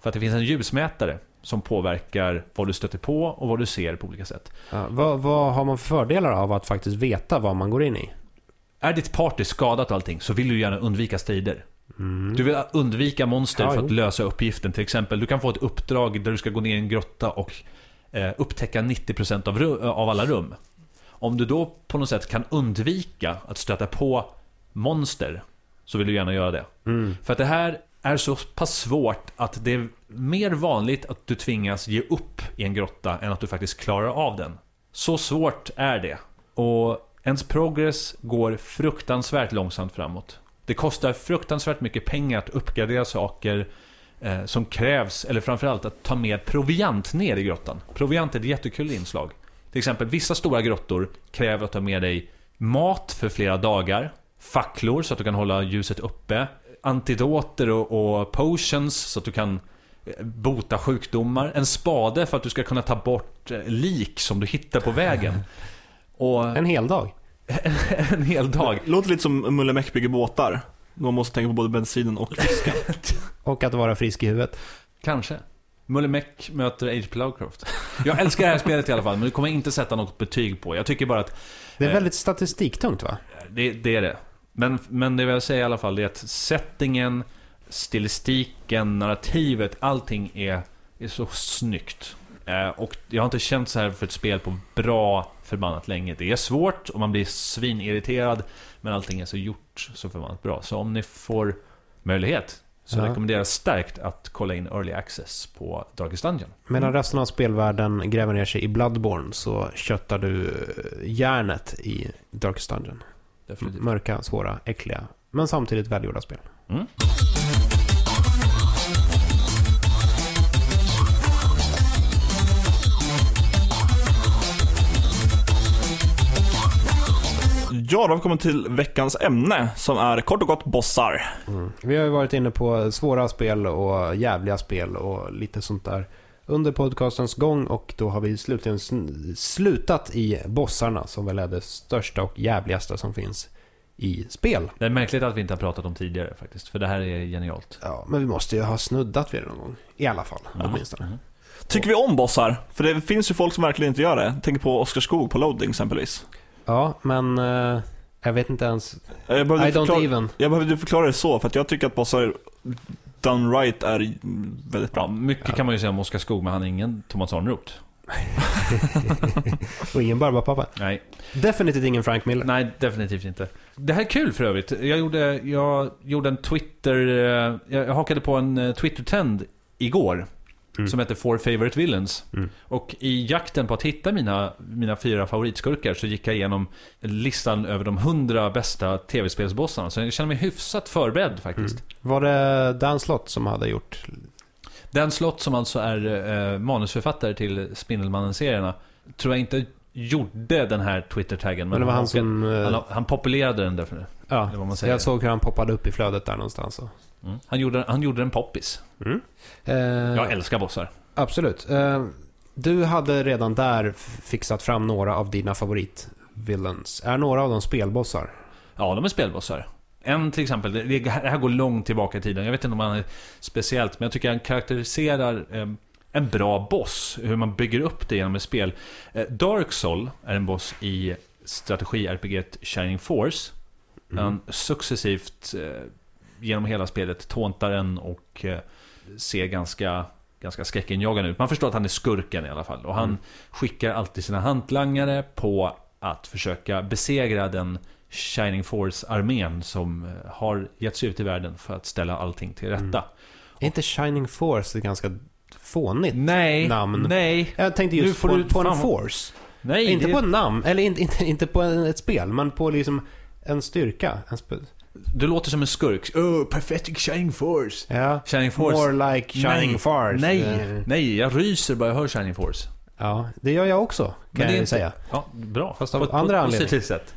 För att det finns en ljusmätare som påverkar vad du stöter på och vad du ser på olika sätt. Ja. Vad, vad har man för fördelar av att faktiskt veta vad man går in i? Är ditt party skadat och allting så vill du gärna undvika strider. Mm. Du vill undvika monster Ja, för jo. att lösa uppgiften. Till exempel, du kan få ett uppdrag där du ska gå ner i en grotta och eh, upptäcka 90% av, ru- av alla rum. Om du då på något sätt kan undvika att stöta på monster så vill du gärna göra det. Mm. För att det här är så pass svårt att det är mer vanligt att du tvingas ge upp i en grotta än att du faktiskt klarar av den. Så svårt är det. Och ens progress går fruktansvärt långsamt framåt. Det kostar fruktansvärt mycket pengar att uppgradera saker eh, som krävs, eller framförallt att ta med proviant ner i grottan. Proviant är ett jättekul inslag. Till exempel, vissa stora grottor kräver att du har med dig mat för flera dagar, facklor så att du kan hålla ljuset uppe, antidoter och, och potions så att du kan eh, bota sjukdomar, en spade för att du ska kunna ta bort eh, lik som du hittar på vägen. Och En hel dag. en hel dag. Låter lite som Mulle Meck bygger båtar. Man måste tänka på både bensinen och fisken. Och att vara frisk i huvudet. Kanske. Mulle Meck möter H.P. Lovecraft. Jag älskar det här spelet i alla fall, men det kommer jag inte sätta något betyg på. Jag tycker bara att Det är Eh. väldigt statistiktungt va? det, det är det. Men, men det jag vill säga i alla fall är att settingen, stilistiken, narrativet, allting är, är så snyggt. Eh, och jag har inte känt så här för ett spel på bra förbannat länge. Det är svårt och man blir svinirriterad, men allting är så gjort så förbannat bra. Så om ni får möjlighet så Ja. rekommenderar jag starkt att kolla in Early Access på Darkest Dungeon. Medan resten av spelvärlden gräver ner sig i Bloodborne så köttar du eh, järnet i Darkest Dungeon. Definitivt. Mörka, svåra, äckliga, men samtidigt välgjorda spel. Mm. Ja, då har vi kommit till veckans ämne som är kort och gott bossar. Vi har ju varit inne på svåra spel och jävliga spel och lite sånt där under podcastens gång och då har vi slutligen slutat i bossarna som väl är det största och jävligaste som finns i spel. Det är märkligt att vi inte har pratat om tidigare faktiskt, för det här är genialt. Ja, men vi måste ju ha snuddat vid det någon gång. I alla fall, Ja. åtminstone. Mhm. Tycker vi om bossar? För det finns ju folk som verkligen inte gör det. Tänk på Oskar Skog på Loading exempelvis. Ja, men eh, jag vet inte ens. Jag I don't förklara, even. jag behövde förklara det så, för att jag tycker att bossar done right är väldigt Ja, bra. mycket kan man ju säga om Oskar Skog, men han är ingen Thomas Arnroth. Och ingen Barbapapa. Nej. Definitivt ingen Frank Miller. Nej, definitivt inte. Det här är kul för övrigt. Jag gjorde, jag gjorde en Twitter... eh, Jag hakade på en eh, Twitter-trend igår. Mm. Som heter Four Favorite Villains. Mm. Och i jakten på att hitta mina, mina fyra favoritskurkar så gick jag igenom listan över de hundra bästa tv-spelsbossarna. Så jag känner mig hyfsat förberedd faktiskt. Var det Dan Slott som hade gjort... Dan Slott som alltså är eh, manusförfattare till Spindelmannen-serierna tror jag inte gjorde den här Twitter-taggen. Men var han som... eh, han, han populerade den därför. ja, vad man säger. jag såg hur han poppade upp i flödet där någonstans. Så. Mm. Han, gjorde, han gjorde en poppis. Eh, Jag älskar bossar. Absolut. Eh, du hade redan där fixat fram några av dina favoritvillains. Är några av dem spelbossar? Ja, de är spelbossar. En till exempel, det, här går långt tillbaka i tiden. Jag vet inte om han är speciellt, men jag tycker han karaktäriserar eh, en bra boss. Hur man bygger upp det genom ett spel. Eh, Dark Soul är en boss i strategi-RPG Shining Force. Mm. Han successivt eh, genom hela spelet tåntar en och eh, ser ganska, ganska skräckinjagande ut. Man förstår att han är skurken i alla fall. Och han Mm. skickar alltid sina hantlangare på att försöka besegra den Shining Force-armén som eh, har gett sig ut i världen för att ställa allting till rätta. Mm. Är inte Shining Force ett ganska fånigt Nej, namn? nej, Jag tänkte just får på, du på en force. nej. inte det- på ett namn, eller inte, inte, inte på ett spel, men på liksom en styrka. En spe- Du låter som en skurk. Oh, pathetic Shining Force. ja. Shining Force. More like Shining nej, Force. Nej, Eh, nej, jag ryser bara jag hör Shining Force. Ja, det gör jag också, kan Men det jag inte- säga. Ja, bra. Fast av På andra anledningar. sätt.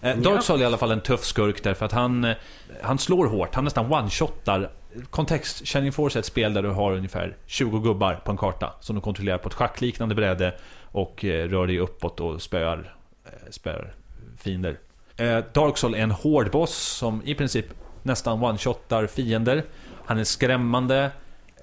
Eh, Ja. Dark Soul är i alla fall en tuff skurk därför att han, eh, han slår hårt. Han nästan one-shotar. Kontext, Shining Force är ett spel där du har ungefär 20 gubbar på en karta som du kontrollerar på ett schackliknande bräde och eh, rör dig uppåt och spöar, eh, spöar fiender. Eh, Dark Soul är en hård boss som i princip nästan one-shotar fiender. Han är skrämmande.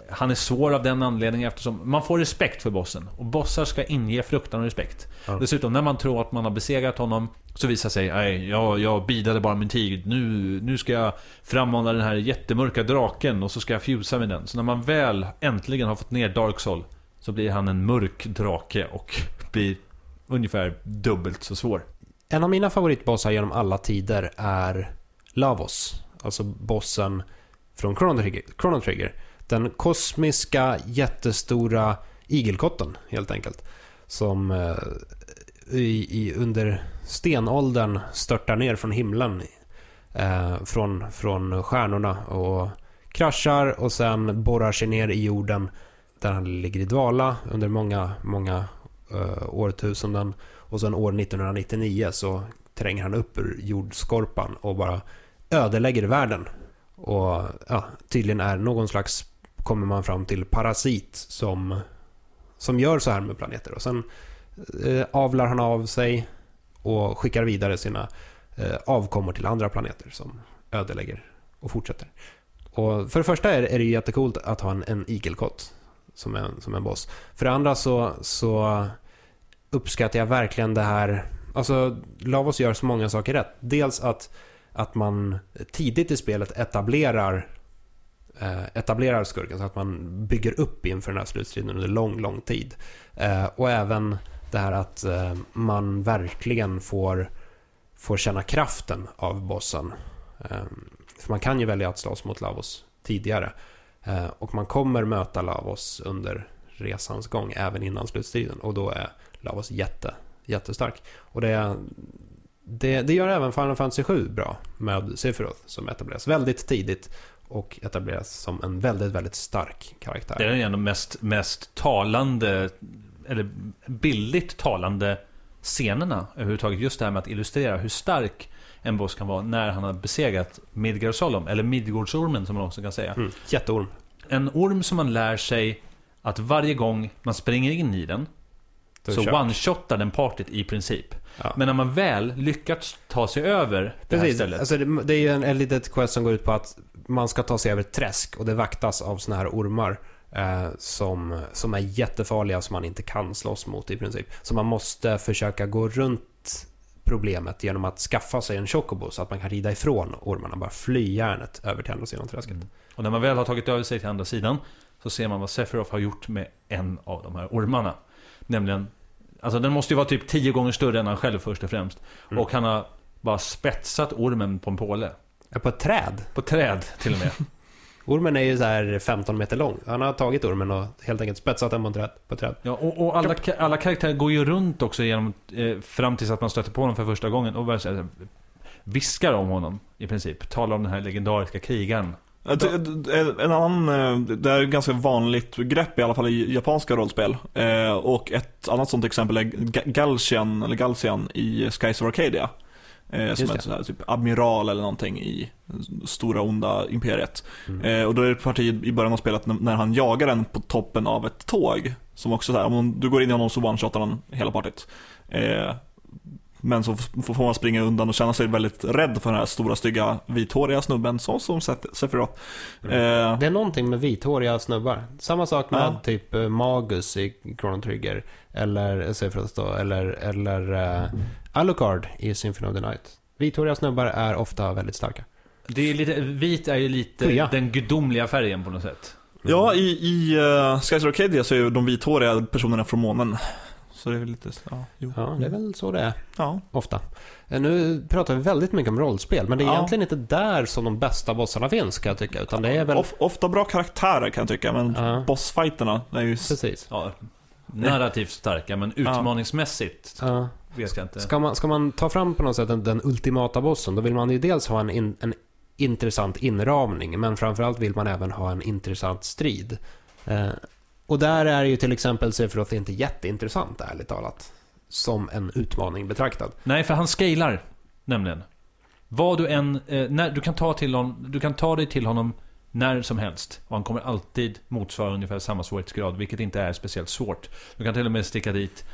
Han är svår av den anledningen eftersom man får respekt för bossen. Och bossar ska inge fruktan och respekt. Ja. Dessutom, när man tror att man har besegrat honom så visar sig, nej, jag, jag bidade bara min tid. Nu, nu ska jag frammana den här jättemörka draken och så ska jag fusa med den. Så när man väl äntligen har fått ner Dark Soul så blir han en mörk drake och blir ungefär dubbelt så svår. En av mina favoritbossar genom alla tider är Lavos. Alltså bossen från Chrono Trigger. Chrono Trigger. Den kosmiska, jättestora igelkotten, helt enkelt. Som eh, i, i, under stenåldern störtar ner från himlen. eh, från, från stjärnorna och kraschar och sen borrar sig ner i jorden där han ligger i dvala under många, många eh, årtusenden. Och sen år 1999 så tränger han upp ur jordskorpan och bara ödelägger världen. Och ja, tydligen är någon slags, kommer man fram till, parasit som, som gör så här med planeter. Och sen eh, avlar han av sig och skickar vidare sina eh, avkommor till andra planeter som ödelägger och fortsätter. Och för det första är, är det ju att ha en, en igelkott som en, som en boss. För det andra så, så uppskattar jag verkligen det här... Alltså, Lavos gör så många saker rätt. Dels att, att man tidigt i spelet etablerar eh, etablerar skurken så att man bygger upp inför den här slutstriden under lång, lång tid. Eh, och även det här att eh, man verkligen får, får känna kraften av bossen. Eh, för man kan ju välja att slåss mot Lavos tidigare. Eh, och man kommer möta Lavos under resans gång, även innan slutstriden. Och då är Lavos jätte, jättestark. Och det, det, det gör även Final Fantasy 7 bra med Sephiroth som etableras väldigt tidigt och etableras som en väldigt, väldigt stark karaktär. Det är en av de mest, mest talande, eller billigt talande scenerna överhuvudtaget. Just det här med att illustrera hur stark en boss kan vara när han har besegrat Midgard Solom, eller Midgårdsormen som man också kan säga. Mm, jätteorm. En orm som man lär sig att varje gång man springer in i den så one-shotar den partyt i princip. Ja. Men när man väl lyckats ta sig över det här Precis, stället. alltså det, det är ju en, en litet quest som går ut på att man ska ta sig över ett träsk och det vaktas av såna här ormar eh, som, som är jättefarliga som man inte kan slåss mot i princip. Så man måste försöka gå runt problemet genom att skaffa sig en chocobo så att man kan rida ifrån ormarna, bara fly järnet över till andra sidan träsket. Och när man väl har tagit över sig till andra sidan så ser man vad Sephiroth har gjort med en av de här ormarna. Nämligen, alltså den måste ju vara typ tio gånger större än han själv först och främst. Mm. Och han har bara spetsat ormen på en påle. Ja, På ett träd. På träd till och med. Ormen är ju så här 15 meter lång. Han har tagit ormen och helt enkelt spetsat den på ett träd. På ett träd. Ja, och, och alla, alla karaktärer går ju runt också genom, eh, fram tills att man stöter på honom för första gången och bara så här, viskar om honom i princip. Talar om den här legendariska krigaren. En annan, eh, det är ett ganska vanligt grepp i alla fall i japanska rollspel. Eh, Och ett annat sånt exempel är Ga- Galcian, eller Galcian i Skies of Arcadia. Eh, Som Just är sånt här, typ admiral eller någonting i stora onda imperiet. Mm. Och då är det ett parti i början av spelet när- han jagar en på toppen av ett tåg. Som också så här, om du går in i honom så one-shotar han hela partyt. Eh, Men så får man springa undan och känna sig väldigt rädd för den här stora stygga vithåriga snubben, så som Sephiroth. Eh, Det är någonting med vithåriga snubbar. Samma sak med Ja. typ eh, Magus i Chrono Trigger. Eller Sephiroth då. Eller, eller uh, Alucard i Symphony of the Night. Vithåriga snubbar är ofta väldigt starka. Det är lite, vit är ju lite Fria. den gudomliga färgen på något sätt. Ja, i, i uh, Skies Arcadia så är ju de vithåriga personerna från månen. Så det är väl lite, ja, jo. Ja, det är väl så det är. Ja. Ofta. Eh, Nu pratar vi väldigt mycket om rollspel, men det är Ja. egentligen inte där som de bästa bossarna finns, kan jag tycka. Utan det är väl... Of, ofta bra karaktärer kan jag tycka, men Ja. bossfighterna är ju... Precis. Ja, narrativt starka, men utmaningsmässigt Ja. vet jag inte. Ska, man, ska man ta fram på något sätt den, den ultimata bossen, då vill man ju dels ha en, in, en intressant inramning, men framförallt vill man även ha en intressant strid. Och där är ju till exempel Sephiroth inte jätteintressant, ärligt talat. Som en utmaning betraktad. Nej, för han scalar nämligen. Vad du än, eh, när, du, kan ta till honom, du kan ta dig till honom när som helst. Och han kommer alltid motsvara ungefär samma svårighetsgrad, vilket inte är speciellt svårt. Du kan till och med sticka dit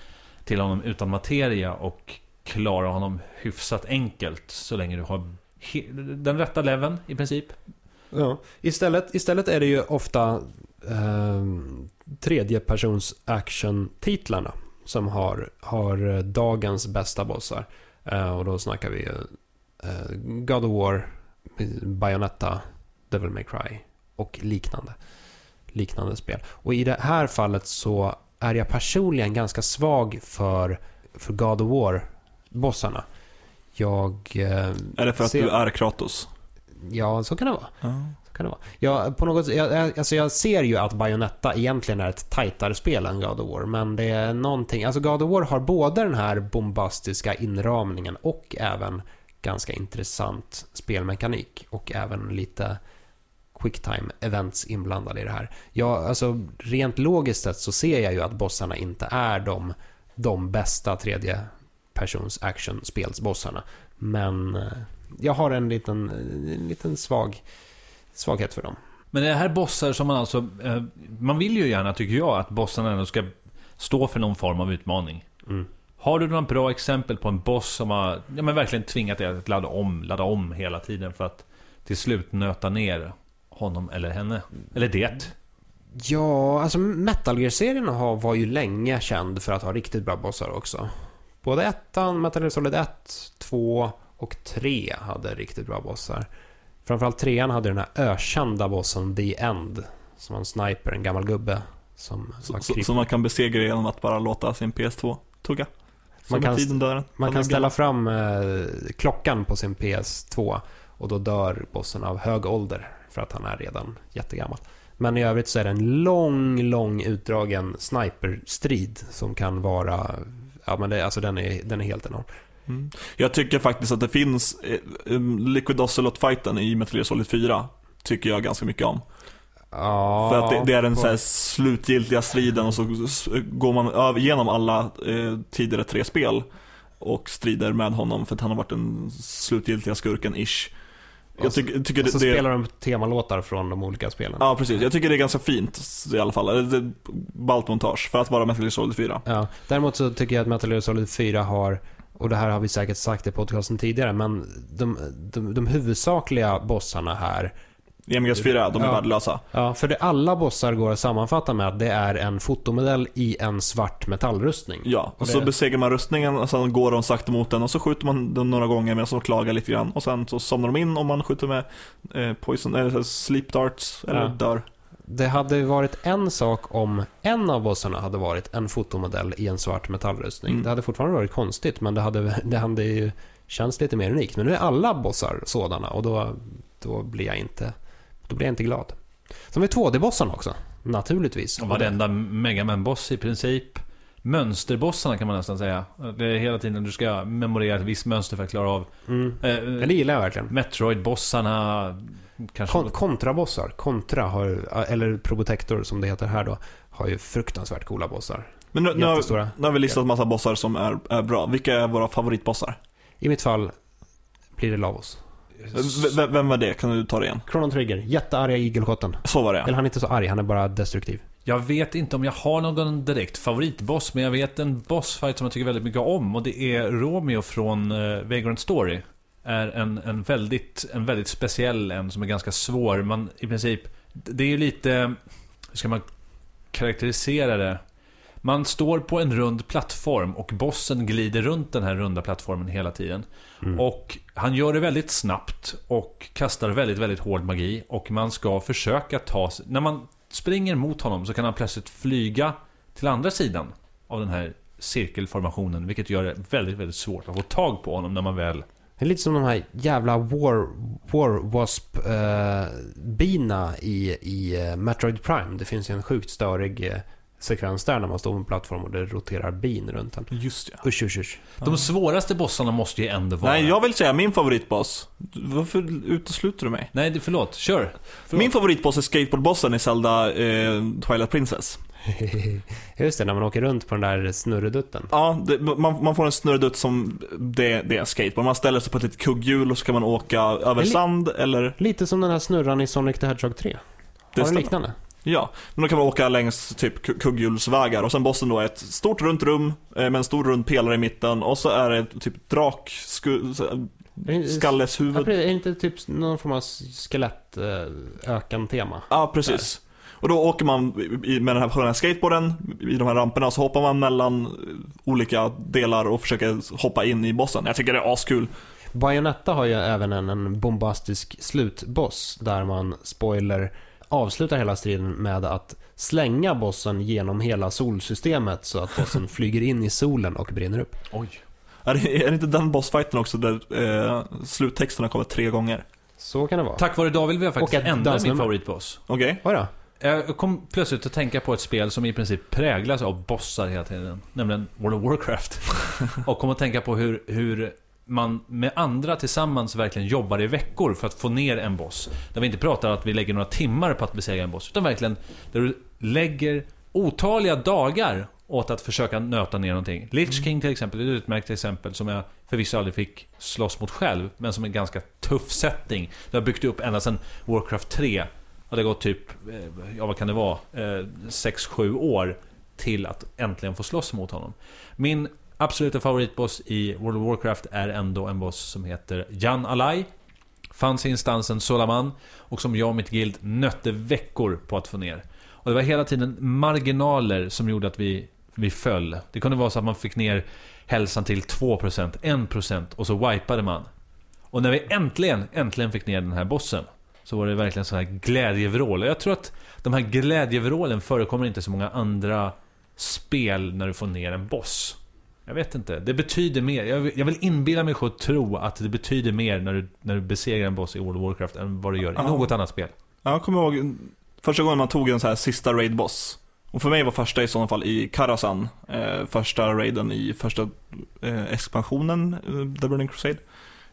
till honom utan materia och klara honom hyfsat enkelt, så länge du har den rätta leveln i princip. Ja. Istället, istället är det ju ofta eh, tredjepersons action-titlarna som har, har eh, dagens bästa bossar. Eh, och då snackar vi eh, God of War, Bayonetta, Devil May Cry och liknande. Liknande spel. Och i det här fallet så är jag personligen ganska svag för, för God of War-bossarna. Jag... Eh, Är det för att ser- du är Kratos? Ja, så kan det vara. Ja. Kan det vara. Jag, på något, jag, alltså jag ser ju att Bayonetta egentligen är ett tajtare spel än God of War, men det är någonting... Alltså God of War har både den här bombastiska inramningen och även ganska intressant spelmekanik och även lite quicktime events inblandade i det här. Ja, alltså rent logiskt sett så ser jag ju att bossarna inte är de, de bästa tredje persons-action-spelsbossarna, Men eh, jag har en liten, eh, en liten svag, svaghet för dem. Men det här bossar som man alltså... Eh, man vill ju gärna, tycker jag, att bossarna ändå ska stå för någon form av utmaning. Mm. Har du några bra exempel på en boss som har ja, men verkligen tvingat dig att ladda om, ladda om hela tiden för att till slut nöta ner honom eller henne? Eller det? Ja, alltså Metal Gear-serien var ju länge känd för att ha riktigt bra bossar också. Både ettan, Metal Gear Solid 1, 2 och 3 hade riktigt bra bossar. Framförallt trean hade den här ökända bossen The End. Som var en sniper, en gammal gubbe. Som kryp- som man kan besegra genom att bara låta sin PS2 tugga. Man kan- tiden dör. Man kan ställa fram eh, klockan på sin PS2 och då dör bossen av hög ålder för att han är redan jättegammal. Men i övrigt så är det en lång, lång utdragen sniperstrid som kan vara... Ja, men det, alltså den är, den är helt enorm. Mm. Jag tycker faktiskt att det finns eh, um, Liquid Ocelot-fighten i Metal Gear Solid 4 tycker jag ganska mycket om. Ja, För att det, det är den på- så här slutgiltiga striden och så går man över, igenom alla eh, tidigare tre spel och strider med honom för att han har varit den slutgiltiga skurken-ish. Jag så- tycker, Och så det, spelar de temalåtar från de olika spelen. Ja, precis. Jag tycker det är ganska fint i alla fall. Det är ett ballt montage för att vara Metal Gear Solid 4. Ja, däremot så tycker jag att Metal Gear Solid 4 har, och det här har vi säkert sagt i podcasten tidigare, men de, de, de huvudsakliga bossarna här I MGS4, de är Ja. värdelösa. Ja, för det alla bossar går att sammanfatta med att det är en fotomodell i en svart metallrustning. Ja, och Och så det- besegrar man rustningen och sen går de sakta mot den och så skjuter man den några gånger medan de klagar lite grann. Och sen så somnar de in om man skjuter med eh, poison, eller här sleep darts, eller Ja. dör. Det hade varit en sak om en av bossarna hade varit en fotomodell i en svart metallrustning. Mm. Det hade fortfarande varit konstigt, men det hade, det hade ju känts lite mer unikt. Men nu är alla bossar sådana och då, då blir jag inte, då blir jag inte glad. Som är 2D-bossarna också, naturligtvis. Och varenda Mega Man-boss i princip. Mönsterbossarna kan man nästan säga. Det är hela tiden du ska memorera ett visst mönster för att klara av. Mm. Eh, det gillar jag verkligen. Metroid-bossarna. Kanske... Kon- kontrabossar, kontra har, eller Probotector som det heter här då, har ju fruktansvärt coola bossar. Men nu, nu, har, nu har vi listat massa bossar som är, är bra. Vilka är våra favoritbossar? I mitt fall blir det Lavos. V- vem var det? Kan du ta det igen? Chrono Trigger, jättearga igelkotten. Så var det Eller han är inte så arg, han är bara destruktiv. Jag vet inte om jag har någon direkt favoritboss, men jag vet en bossfight som jag tycker väldigt mycket om. Och det är Romeo från uh, Vagrant Story. Är en, en, väldigt, en väldigt speciell en som är ganska svår. Man i princip... Det är ju lite... Hur ska man karaktärisera det? Man står på en rund plattform och bossen glider runt den här runda plattformen hela tiden. Mm. Och han gör det väldigt snabbt och kastar väldigt, väldigt hård magi. Och man ska försöka ta sig... När man springer mot honom så kan han plötsligt flyga till andra sidan av den här cirkelformationen. Vilket gör det väldigt, väldigt svårt att få tag på honom när man väl... Det är lite som de här jävla War, war Wasp eh, bina i, i eh, Metroid Prime. Det finns ju en sjukt störig eh, sekvens där när man står på en plattform och det roterar bin runt en. Just ja. Usch, usch, usch. De svåraste bossarna måste ju ändå vara... Nej, jag vill säga min favoritboss. Varför utesluter du mig? Nej, det- förlåt. Kör. Förlåt. Min favoritboss är skateboardbossen i Zelda eh, Twilight Princess. Just det, när man åker runt på den där snurredutten. Ja, det, man, man får en snurredutt som det, det är skateboard. Man ställer sig på ett litet kugghjul och så kan man åka över sand eller... Lite som den här snurran i Sonic the Hedgehog 3. Det Har stämmer. liknande? Ja, men då kan man åka längs typ ku- kugghjulsvägar och sen bossen då är ett stort runt rum eh, med en stor rund pelare i mitten och så är det typ drak, sku, Ja, skalleshuvud. precis. Är det inte typ någon form av skelett eh, ökan-tema? Ja, precis. Och då åker man med den här, den här skateboarden i de här ramperna och så hoppar man mellan olika delar och försöker hoppa in i bossen. Jag tycker det är askul. Bayonetta har ju även en, en bombastisk slutboss där man, spoiler, avslutar hela striden med att slänga bossen genom hela solsystemet så att bossen flyger in i solen och brinner upp. Oj. Är det, är det inte den bossfighten också där eh, sluttexterna kommer tre gånger? Så kan det vara. Tack vare David vill jag faktiskt ändra min favoritboss. Okej? Då. Jag kom plötsligt att tänka på ett spel som i princip präglas av bossar hela tiden. Nämligen World of Warcraft. och kom att tänka på hur, hur man med andra tillsammans verkligen jobbar i veckor för att få ner en boss. Där vi inte pratar att vi lägger några timmar på att besegra en boss, utan verkligen där du lägger otaliga dagar åt att försöka nöta ner någonting. Lich King till exempel är ett utmärkt exempel som jag förvisso aldrig fick slåss mot själv, men som är en ganska tuff setting. Det har byggt upp ända sedan Warcraft 3. Och det har gått typ, eh, ja vad kan det vara, eh, 6-7 år till att äntligen få slåss mot honom. Min absoluta favoritboss i World of Warcraft är ändå en boss som heter Jan Alai. Fanns i instansen Solaman och som jag och mitt guild nötte veckor på att få ner. Och det var hela tiden marginaler som gjorde att vi, vi föll. Det kunde vara så att man fick ner hälsan till 2%, 1% och så wipade man. Och när vi äntligen, äntligen fick ner den här bossen så var det verkligen sån här glädjevrål. Jag tror att de här glädjevrålen förekommer inte så många andra spel när du får ner en boss. Jag vet inte, det betyder mer. Jag vill, jag vill inbilla mig att tro att det betyder mer när du, när du besegrar en boss i World of Warcraft än vad det gör i något annat spel. Ja, Jag kommer ihåg första gången man tog en så här sista raid-boss. Och för mig var första i sådana fall i Karasan. Eh, första raiden i första eh, expansionen, eh, The Burning Crusade.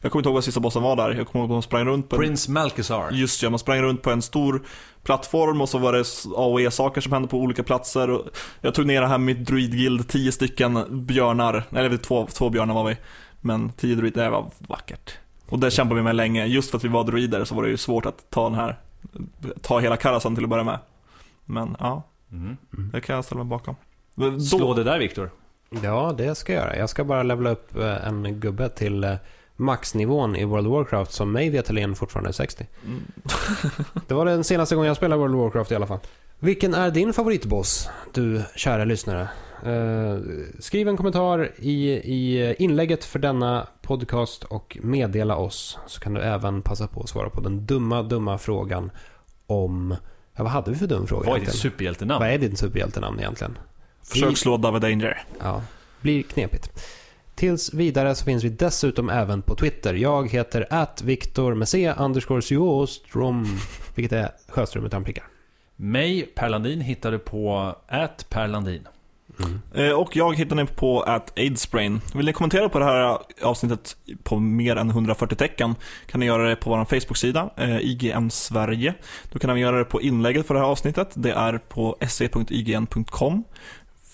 Jag kommer inte ihåg vad sista bossen var där. Jag kommer ihåg att man sprang runt på en, Prince Malkazar. Just ja, man sprang runt på en stor plattform och så var det A och E-saker som hände på olika platser. Och jag tog ner det här med mitt druidguild, tio stycken björnar, eller två, två björnar var vi. Men tio druider, det var vackert. Och det kämpade vi med länge. Just för att vi var druider så var det ju svårt att ta den här, ta hela Karasan till att börja med. Men ja, Mm. det kan jag ställa mig bakom. Då, Slå det där Viktor. Ja, det ska jag göra. Jag ska bara levela upp eh, en gubbe till eh, maxnivån i World of Warcraft som mig veterligen fortfarande är 60. Mm. Det var den senaste gången jag spelade World of Warcraft i alla fall. Vilken är din favoritboss, du kära lyssnare? Eh, skriv en kommentar i, i inlägget för denna podcast och meddela oss. Så kan du även passa på att svara på den dumma, dumma frågan om... Ja, vad hade vi för dum fråga Vad är ditt superhjältenamn? Vad är ditt superhjältenamn egentligen? Försök slå David Danger. Ja, blir knepigt. Tills vidare så finns vi dessutom även på Twitter. Jag heter atviktor med C underscore Sjöström, vilket är Sjöström utan prickar. Mig, Per Landin, hittar du på @perlandin. Eh, Och jag hittar ni på at aidsbrain. Vill ni kommentera på det här avsnittet på mer än 140 tecken kan ni göra det på vår Facebook-sida, eh, IGN Sverige. Då kan ni göra det på inlägget för det här avsnittet. Det är på se.ign.com.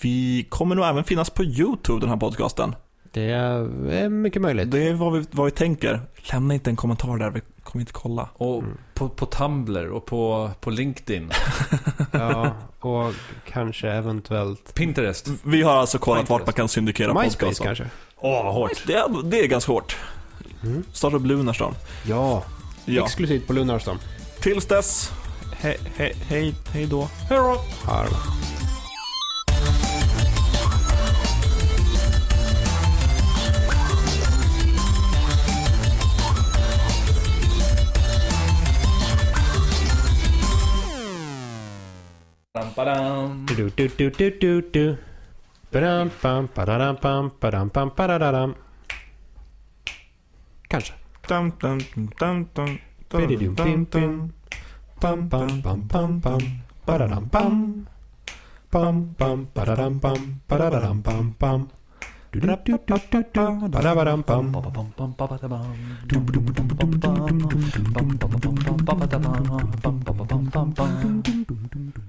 Vi kommer nog även finnas på YouTube, den här podcasten. Det är mycket möjligt. Det är vad vi, vad vi tänker. Lämna inte en kommentar där, vi kommer inte kolla. Och Mm. på, på Tumblr och på, på LinkedIn. Ja, och kanske eventuellt Pinterest. Vi har alltså kollat Pinterest. vart man kan syndikera MySpace podcasten. kanske. Åh, vad hårt. Det är, det är ganska hårt. Mm. Starta upp Lunarstorm. Ja, Ja. exklusivt på Lunarstorm. Tills dess, he, he, hej, hej då. Hej då! Do do do do do do. pam pam pam pam pam pam pam pam. Come bum, Pam pam pam pam pam pam pam pam pam. Pam pam pam pam pam pam pam pam pam. ba-da-dum, bum. Bum, bum, Pam pam pam pam pam pam pam pam pam. bum. Ba-da-ba-dum, bum.